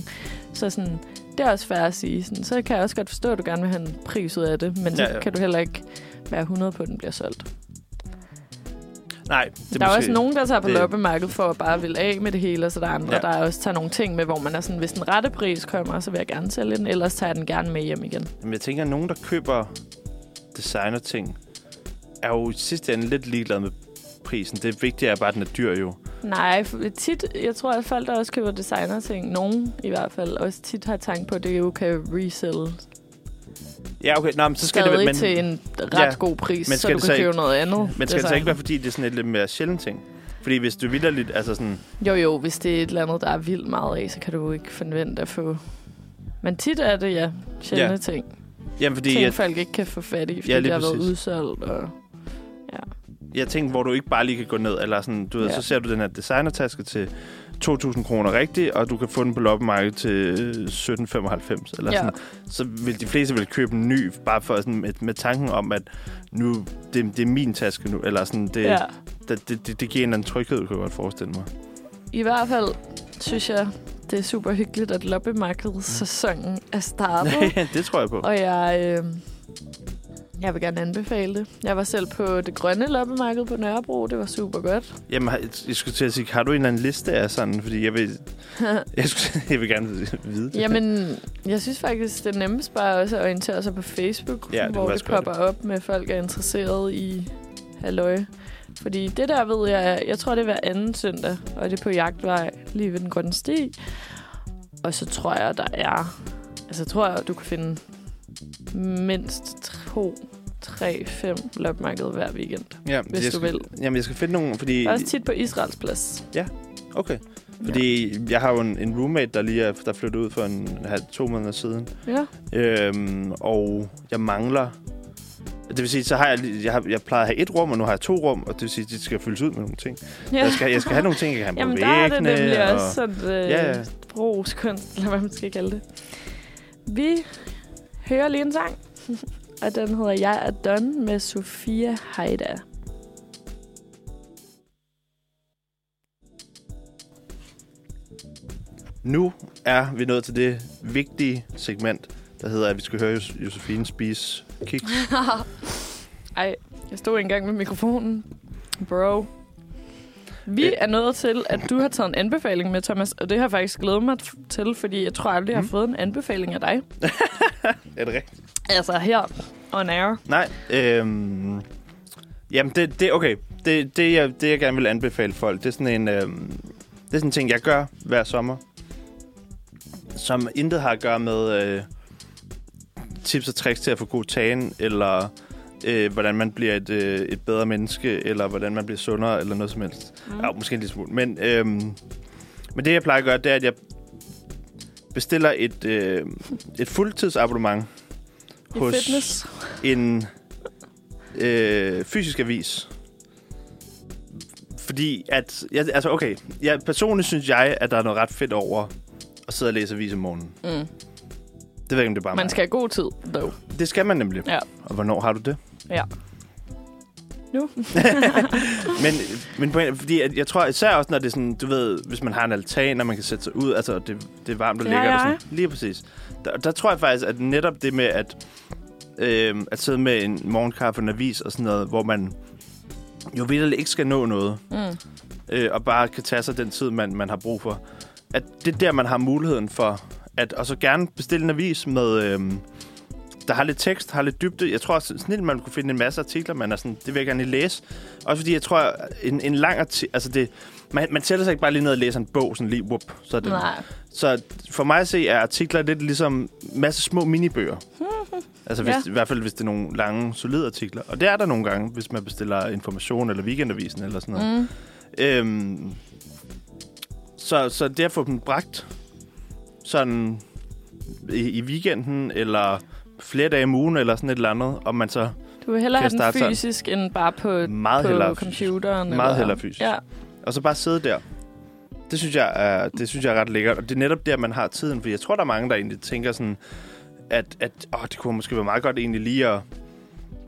Så sådan, det er også fair at sige. Sådan, så kan jeg også godt forstå, at du gerne vil have en pris ud af det, men så Ja, ja. kan du heller ikke være 100 på, at den bliver solgt. Nej, det der er måske, også nogen, der tager på det- loppemarkedet for at bare vil af med det hele, og så der er andre, Ja. der også tager nogle ting med, hvor man er sådan, hvis den rette pris kommer, så vil jeg gerne sælge den, ellers tager jeg den gerne med hjem igen. Men jeg tænker, at nogen, der køber designer-ting, er jo i sidste ende lidt ligeglade med prisen. Det vigtige er bare, at den er dyr jo. Nej, tit, jeg tror, at folk, der også køber designer-ting, nogen i hvert fald, også tit har tanke på, at det jo kan resell Ja, okay. Nå, men så skal stadig det, men, til en ret Ja, ja, god pris, men så du kan så købe ikke- noget andet. men skal det så ikke være, fordi det er sådan et lidt mere sjældent ting? Fordi hvis du vildt altså sådan... Jo, jo, hvis det er et eller andet, der er vildt meget af, så kan du ikke forvente at få... Men tit er det, ja, sjældne Ja. ja. ting. Jamen, fordi ting, jeg, folk ikke kan få fat i, fordi Ja, ja, det har været præcis. udsolgt. Og... jeg tænkte, hvor du ikke bare lige kan gå ned, eller sådan, du ved, Ja. så ser du den her designertaske til 2.000 kroner rigtigt, og du kan få den på loppemarkedet til øh, 17,95 eller Ja. sådan. Så vil de fleste vil købe en ny, bare for sådan med, med tanken om, at nu, det, det er min taske nu, eller sådan, det, Ja. det, det, det, det giver en eller anden tryghed, kan jeg godt forestille mig. I hvert fald synes jeg, det er super hyggeligt, at loppemarkedssæsonen er startet. *laughs* det tror jeg på. og jeg, øh, jeg vil gerne anbefale det. Jeg var selv på det grønne loppemarked på Nørrebro. Det var super godt. Jamen, jeg skulle til at sige, har du en eller anden liste af sådan, fordi jeg vil, *laughs* jeg, skulle, jeg vil gerne vide det. Jamen, jeg synes faktisk, det er nemmest bare også at orientere sig på Facebook, Ja, det hvor det popper op med, at folk er interesseret i halløj. Fordi det der ved jeg, jeg tror det er hver anden søndag, og det er på jagtvej lige ved den grønne sti. Og så tror jeg, der er, altså tror jeg, du kan finde mindst to, tre, fem loppemarkeder hver weekend. ja, hvis jeg du skal, vil. Jamen, jeg skal finde nogen, fordi... Også tit på Israels plads. Okay. Fordi ja. jeg har jo en, en roommate, der lige er der flyttede ud for en halv, to måneder siden. Ja. Øhm, og jeg mangler... Det vil sige, så har jeg, jeg, har, jeg plejer at have et rum, og nu har jeg to rum, og det vil sige, at de skal fyldes ud med nogle ting. ja. Jeg, skal, jeg skal have nogle ting, jeg kan have Jamen, på der er det væggene. nemlig og, også sådan øh, Ja, ja, ja. ja. brugskunst, eller hvad man skal kalde det. Vi hører lige en sang, *laughs* og den hedder Jeg er Done med Sofia Heida. Nu er vi nået til det vigtige segment, der hedder, at vi skal høre Jos- Josefine spise kiks. *laughs* Ej, jeg stod engang med mikrofonen. Bro. Vi Øh. er nået til, at du har taget en anbefaling med, Thomas, og det har jeg faktisk glædet mig til, fordi jeg tror aldrig, jeg har Mm. fået en anbefaling af dig. *laughs* Er det rigtigt? Altså her, on air. Nej. Øhm, jamen, det, det okay. Det, det, jeg, det, jeg gerne vil anbefale folk, det er sådan en... Øhm, det er sådan en ting, jeg gør hver sommer. som intet har at gøre med øh, tips og tricks til at få god tagen, eller øh, hvordan man bliver et, øh, et bedre menneske, eller hvordan man bliver sundere, eller noget som helst. Mm. Ja, måske en lille smule. Men, øh, men det, jeg plejer at gøre, det er, at jeg bestiller et, øh, et fuldtidsabonnement I hos fitness. en øh, fysisk avis. Fordi at... Jeg, altså, okay. Jeg, personligt synes jeg, at der er noget ret fedt over at sidde og læse avis om morgenen. Mm. Det ved jeg ikke, om det er bare Man mig. skal have god tid, dog. Det skal man nemlig. Ja. Og hvornår har du det? Ja. Nu? *laughs* Men, men point, fordi at jeg tror især også, når det er sådan, du ved, hvis man har en altan, og man kan sætte sig ud, altså det, det er varmt og har lækkert. Og jeg. sådan, lige præcis. Der, der tror jeg faktisk, at netop det med at, øh, at sidde med en morgenkaffe og en avis og sådan noget, hvor man jo virkelig ikke skal nå noget, Mm. øh, og bare kan tage sig den tid, man, man har brug for. At det er der, man har muligheden for, at, og så gerne bestille en avis med, øh, der har lidt tekst, har lidt dybde. Jeg tror også, snit, man kunne finde en masse artikler, man er sådan, det vil jeg gerne læse. Også fordi jeg tror, en, en lang artikel, altså det, man, man sætter sig ikke bare lige ned og læser en bog, sådan lige, whoop, så er det. Nej. Så for mig at se, er artikler lidt ligesom masse små minibøger. *laughs* altså hvis, Ja. i hvert fald, hvis det er nogle lange, solide artikler. Og det er der nogle gange, hvis man bestiller information eller weekendavisen eller sådan noget. Mm. Øhm, så, så det at få dem bragt sådan i, i weekenden, eller flere dage om ugen, eller sådan et eller andet, og man så Du vil hellere have den starte sådan? fysisk, end bare på, meget på hellere, computeren. meget eller- hellere fysisk. Ja. og så bare sidde der. Det synes jeg er, det synes jeg er ret lækkert, og det er netop der, man har tiden, for jeg tror, der er mange, der egentlig tænker sådan, at, at åh, det kunne måske være meget godt egentlig lige at,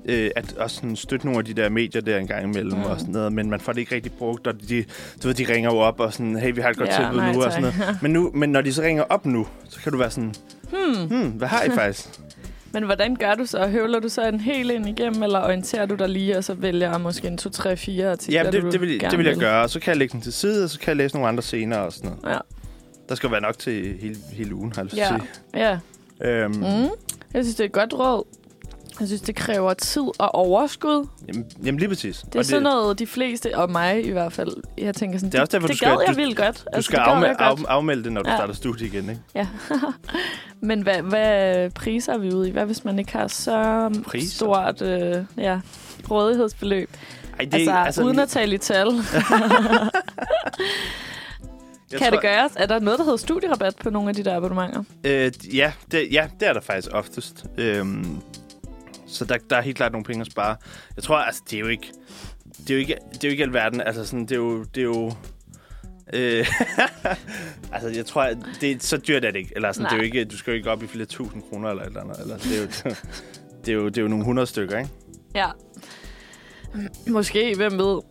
øh, at også sådan støtte nogle af de der medier der en gang imellem Mm. og sådan noget, men man får det ikke rigtig brugt, og de, du ved, de ringer jo op og sådan, hey, vi har et godt Ja, tilbud nej, nu, og tak. sådan noget. Men, nu, men når de så ringer op nu, så kan du være sådan, Hmm. hmm, hvad har I *laughs* faktisk? Men hvordan gør du så? Høvler du så en hel ind igennem, eller orienterer du dig lige, og så vælger måske en 2, 3, 4 artikler, ja, du det, det, vil, det vil jeg gøre, så kan jeg lægge den til side, og så kan jeg læse nogle andre scener og sådan noget. Ja. Der skal være nok til hele, hele ugen, har jeg lyst til Ja. at sige. Ja. Øhm, Mm. Jeg synes, det er et godt råd. Jeg synes, det kræver tid og overskud. jamen, jamen lige præcis. Det er sådan noget, de fleste, og mig i hvert fald, jeg tænker sådan, Det er også derfor, det du skal- gad jeg vildt godt. Du skal det gad afme- jeg godt. af, afmelde det, når du Ja. starter studie igen, ikke? Ja. *laughs* Men hvad, hvad priser er vi ude i? Hvad hvis man ikke har så Priser? stort øh, ja, rådighedsbeløb? Ej, det, Altså, altså, uden at tale i tal. *laughs* *laughs* jeg kan tror, det gøres? Er der noget, der hedder studierabat på nogle af de der abonnementer? Øh, ja, det, ja, det er der faktisk oftest. Øhm, så der, der er helt klart nogle penge at spare. Jeg tror, altså, det er jo ikke... Det er jo ikke, det er jo ikke alverden. Altså, sådan, det er jo... Det er jo øh, altså, jeg tror, at det er så dyrt er det ikke. Eller sådan, det er jo Nej. ikke, du skal jo ikke op i flere tusind kroner eller et eller andet. Eller, det, er jo, det, er jo, det er jo nogle hundrede stykker, ikke? Ja. Måske, hvem ved.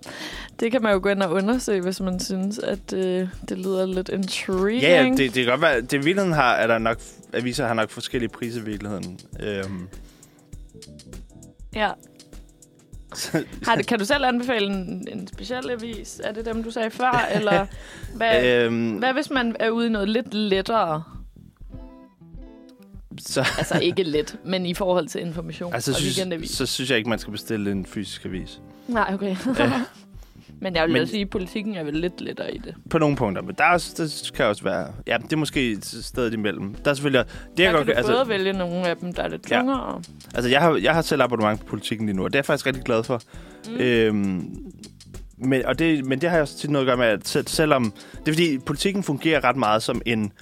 Det kan man jo gå ind og undersøge, hvis man synes, at øh, det lyder lidt intriguing. Ja, ja det, det kan godt være... Det i virkeligheden har, er der nok... Aviser har nok forskellige priser i virkeligheden. Øhm, ja. Har det, kan du selv anbefale en, en speciel avis? Er det dem, du sagde før? *laughs* Eller hvad, øhm, hvad hvis man er ude i noget lidt lettere? så, Altså ikke let, men i forhold til information altså, og synes, weekendavis. så synes jeg ikke, man skal bestille en fysisk avis. Nej, okay. *laughs* Men jeg vil Men- sige, at politikken er vel lidt lettere i det. På nogle punkter, men der, er også, der kan også være... Ja, det er måske et sted imellem. Der er selvfølgelig... Det, jeg Der godt, kan du altså, både vælge nogle af dem, der er lidt Ja. tungere. altså, jeg har, jeg har selv abonnement på politikken lige nu, og det er jeg faktisk rigtig glad for. Mm. Øhm, men, og det, men det har jeg også tit noget at gøre med, at selv- selvom... Det er fordi, politikken fungerer ret meget som en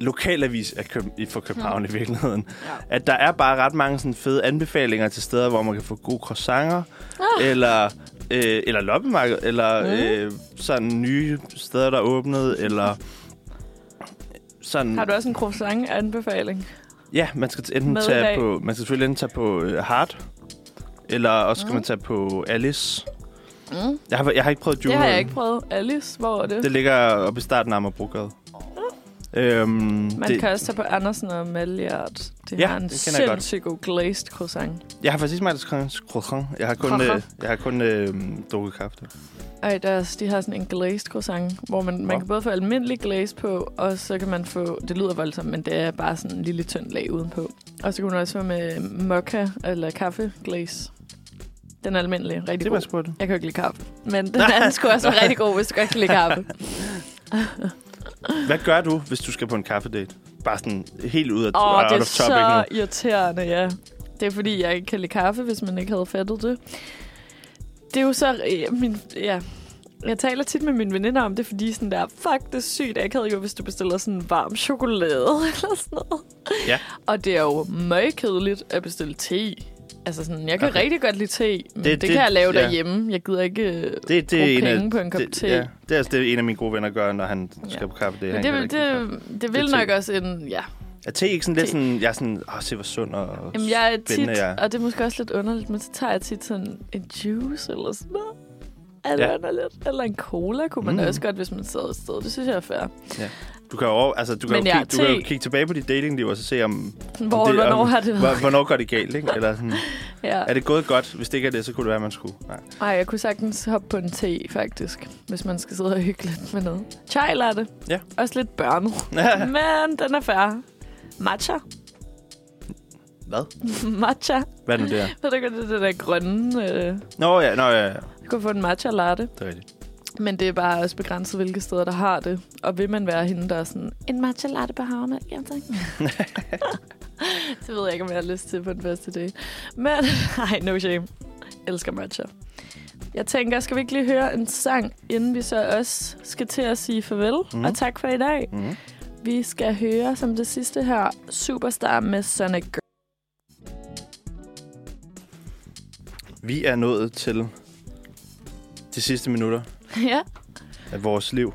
lokalavis af Køb, for København i virkeligheden. Ja. At der er bare ret mange sådan fede anbefalinger til steder, hvor man kan få gode croissanter, ah. eller, øh, eller loppemarked, eller Mm. øh, sådan nye steder, der er åbnet, eller sådan... Har du også en croissant-anbefaling? Ja, man skal enten Med tage dag? på, man skal selvfølgelig enten tage på uh, Hard, eller også skal Mm. man tage på Alice. Mm. Jeg har, jeg har ikke prøvet Det Jewel. har jeg ikke prøvet. Alice, hvor er det? Det ligger oppe i starten af Amagerbrogade. Øhm, Man det, kan også tage på Andersen og Maillard. De Ja, har en det sindssygt god glazed croissant. Jeg har faktisk ikke smagt croissant. Jeg har kun, øh, jeg har kun øh, drukket kaffe. Ej, deres, de har sådan en glazed croissant, hvor man, man Nå. kan både få almindelig glaze på, og så kan man få, det lyder voldsomt, men det er bare sådan en lille tynd lag udenpå. Og så kan man også få med mocha eller kaffe glaze. Den er almindelig, rigtig Det god. spurgt. Jeg kan jo ikke lide kaffe. Men *laughs* den anden skulle også være rigtig god, hvis du godt kan lide kaffe. *laughs* Hvad gør du, hvis du skal på en kaffedate? Bare sådan helt ud af Åh, out det er of topic så nu. irriterende, ja. Det er fordi, jeg ikke kan lide kaffe, hvis man ikke havde fattet det. Det er jo så... øh, Min, ja. Jeg taler tit med mine veninder om det, fordi sådan der, fuck, det er sygt akavet jo, hvis du bestiller sådan varm chokolade *laughs* eller sådan noget. Ja. Og det er jo møgkedeligt at bestille te. Altså sådan, jeg kan Okay. rigtig godt lide te, men det, Det- det, kan jeg lave ja. derhjemme. Jeg gider ikke øh, Det, det, bruge en penge af, på en kop det, te. Ja, det er altså det, en af mine gode venner gør, når han skal Ja. på kaffe. Det, Men det, vil- det, det vil Det nok te. også en... Ja, Er te ikke sådan lidt Te. sådan, jeg er sådan, åh, se hvor sund og Jamen, jeg er tit, jeg og det er måske også lidt underligt, men så tager jeg tit sådan en juice eller sådan noget. Eller, Ja. ja. underligt. eller en cola kunne man Mm. også godt, hvis man sad et sted. Det synes jeg er fair. Du kan jo, over- altså, du kan Men jo ja, kigge, du kan jo kigge tilbage på dit datingliv og så se, om, Hvor, det- det, hvornår om- har det hvor, været? hvornår går det galt, ikke? Eller sådan, *laughs* Ja. er det gået godt? Hvis det ikke er det, så kunne det være, at man skulle. Nej. Ej, jeg kunne sagtens hoppe på en te, faktisk. Hvis man skal sidde og hygge lidt med noget. Chai latte. Ja. Også lidt børnet. *laughs* men den er fair. Matcha. Hvad? *laughs* matcha. Hvad er det her? Ved du ikke, hvad det er det der grønne? Øh, Nå ja, nå ja, ja. kan få en matcha latte. det er rigtigt. Men det er bare også begrænset, hvilke steder, der har det. Og vil man være hende, der er sådan, en matcha latte på havne? Jamen tak. *laughs* det ved jeg ikke, om jeg har lyst til på den første dag. Men, *laughs* nej, no shame. Elsker matcha. Jeg tænker, skal vi ikke lige høre en sang, inden vi så også skal til at sige farvel? Mhm. Mm. Og tak for i dag. Mm. Vi skal høre som det sidste her, Superstar med Sonic Girl. Vi er nået til de sidste minutter *laughs* ja. af vores liv.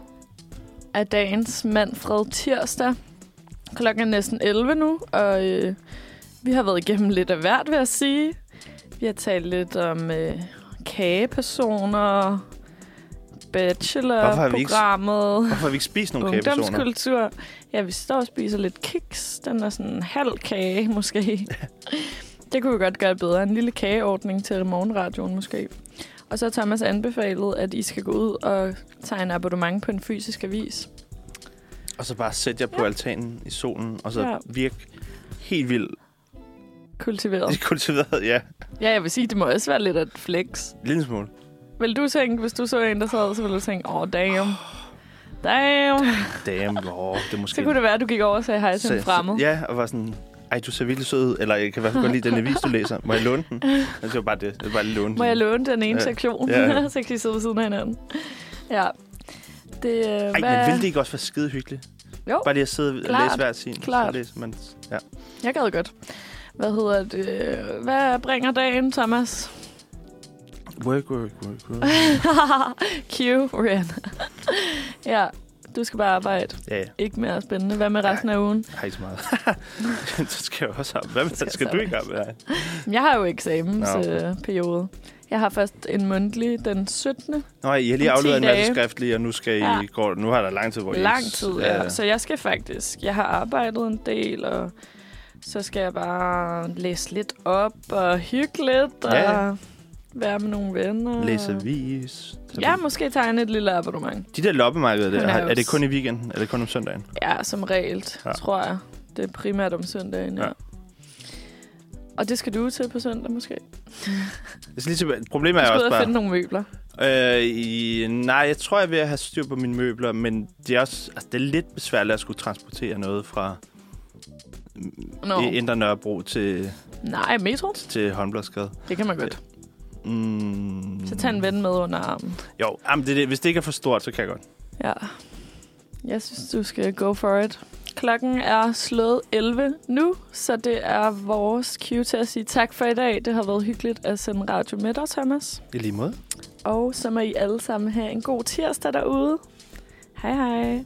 af dagens Manfred Tirsdag. Klokken er næsten 11 nu, og øh, vi har været igennem lidt af hvert, vil jeg sige. Vi har talt lidt om øh, kagepersoner, Hvorfor bachelorprogrammet, Hvorfor har vi ikke spist nogle kagepersoner? ungdomskultur. Ja, vi står og spiser lidt kiks. Den er sådan en halv kage, måske. *laughs* det kunne vi godt gøre bedre. En lille kageordning til morgenradioen, måske. Og så har Thomas anbefalet, at I skal gå ud og tegne abonnement på en fysisk avis. Og så bare sætte jer på Ja. altanen i solen, og så Ja. virke helt vildt Kultiveret. *laughs* kultiveret. Ja, Ja, jeg vil sige, det må også være lidt af et flex. lille smule. Vil du tænke, hvis du så en, der sad, så ville du tænke, åh, oh, damn. *gasps* Damn. Damn, åh, det måske... Så kunne det være, at du gik over og sagde hej til en fremmed. Ja, og var sådan, ej, du ser virkelig sød ud. Eller jeg kan i hvert fald godt lide den avis, du læser. Må jeg låne den? Men det var bare det. Var bare låne Må jeg låne den ene sektion? Ja, ja. *laughs* så kan de sidde ved siden af hinanden. Ja. Det, øh, Ej, hvad... men ville det ikke også være skide hyggeligt? Jo, Bare lige at sidde og Klart, læse hver sin. klart. Så læser man, ja. jeg gad godt. Hvad hedder det? Hvad bringer dagen, Thomas? Work, work, work, work. *laughs* Q, Rihanna. *laughs* ja, du skal bare arbejde. Ja, ja. Ikke mere spændende. Hvad med resten af ugen? Har ikke så meget. *laughs* så skal jeg også have. Hvad med, Skal skal, du ikke dig? Jeg har jo eksamensperiode. Jeg har først en mundtlig den 17. Nå, I har lige Om 10 afleveret en masse skriftlige, og nu skal I Ja. gå. Nu har der lang tid, hvor Lang tid, ja. Så jeg skal faktisk... Jeg har arbejdet en del, og så skal jeg bare læse lidt op og hygge lidt, og Ja, ja. Være med nogle venner. Læse avis. Ja, måske tegne et lille abonnement. De der loppemarkeder der, er er det kun i weekenden? Er det kun om søndagen? Ja, som regel, Ja. tror jeg. Det er primært om søndagen, ja. Ja. Og det skal du til på søndag, måske? Jeg skal lige tilbage. Problemet Du er skal ud også og bare... finde nogle møbler. Øh, i, nej, jeg tror, jeg er ved at have styr på mine møbler, men det er også altså, det er lidt besværligt at skulle transportere noget fra no. Indre Nørrebro til, Nej, metro? til Håndbladsgade. Det kan man godt. Mm, Så tag en ven med under armen. Jo, jamen, det, er det, hvis det ikke er for stort, så kan jeg godt. Ja. Jeg synes, du skal go for it. Klokken er slået 11 nu, så det er vores cue til at sige tak for i dag. Det har været hyggeligt at sende radio med dig, Thomas. I lige måde. Og så må I alle sammen have en god tirsdag derude. Hej hej.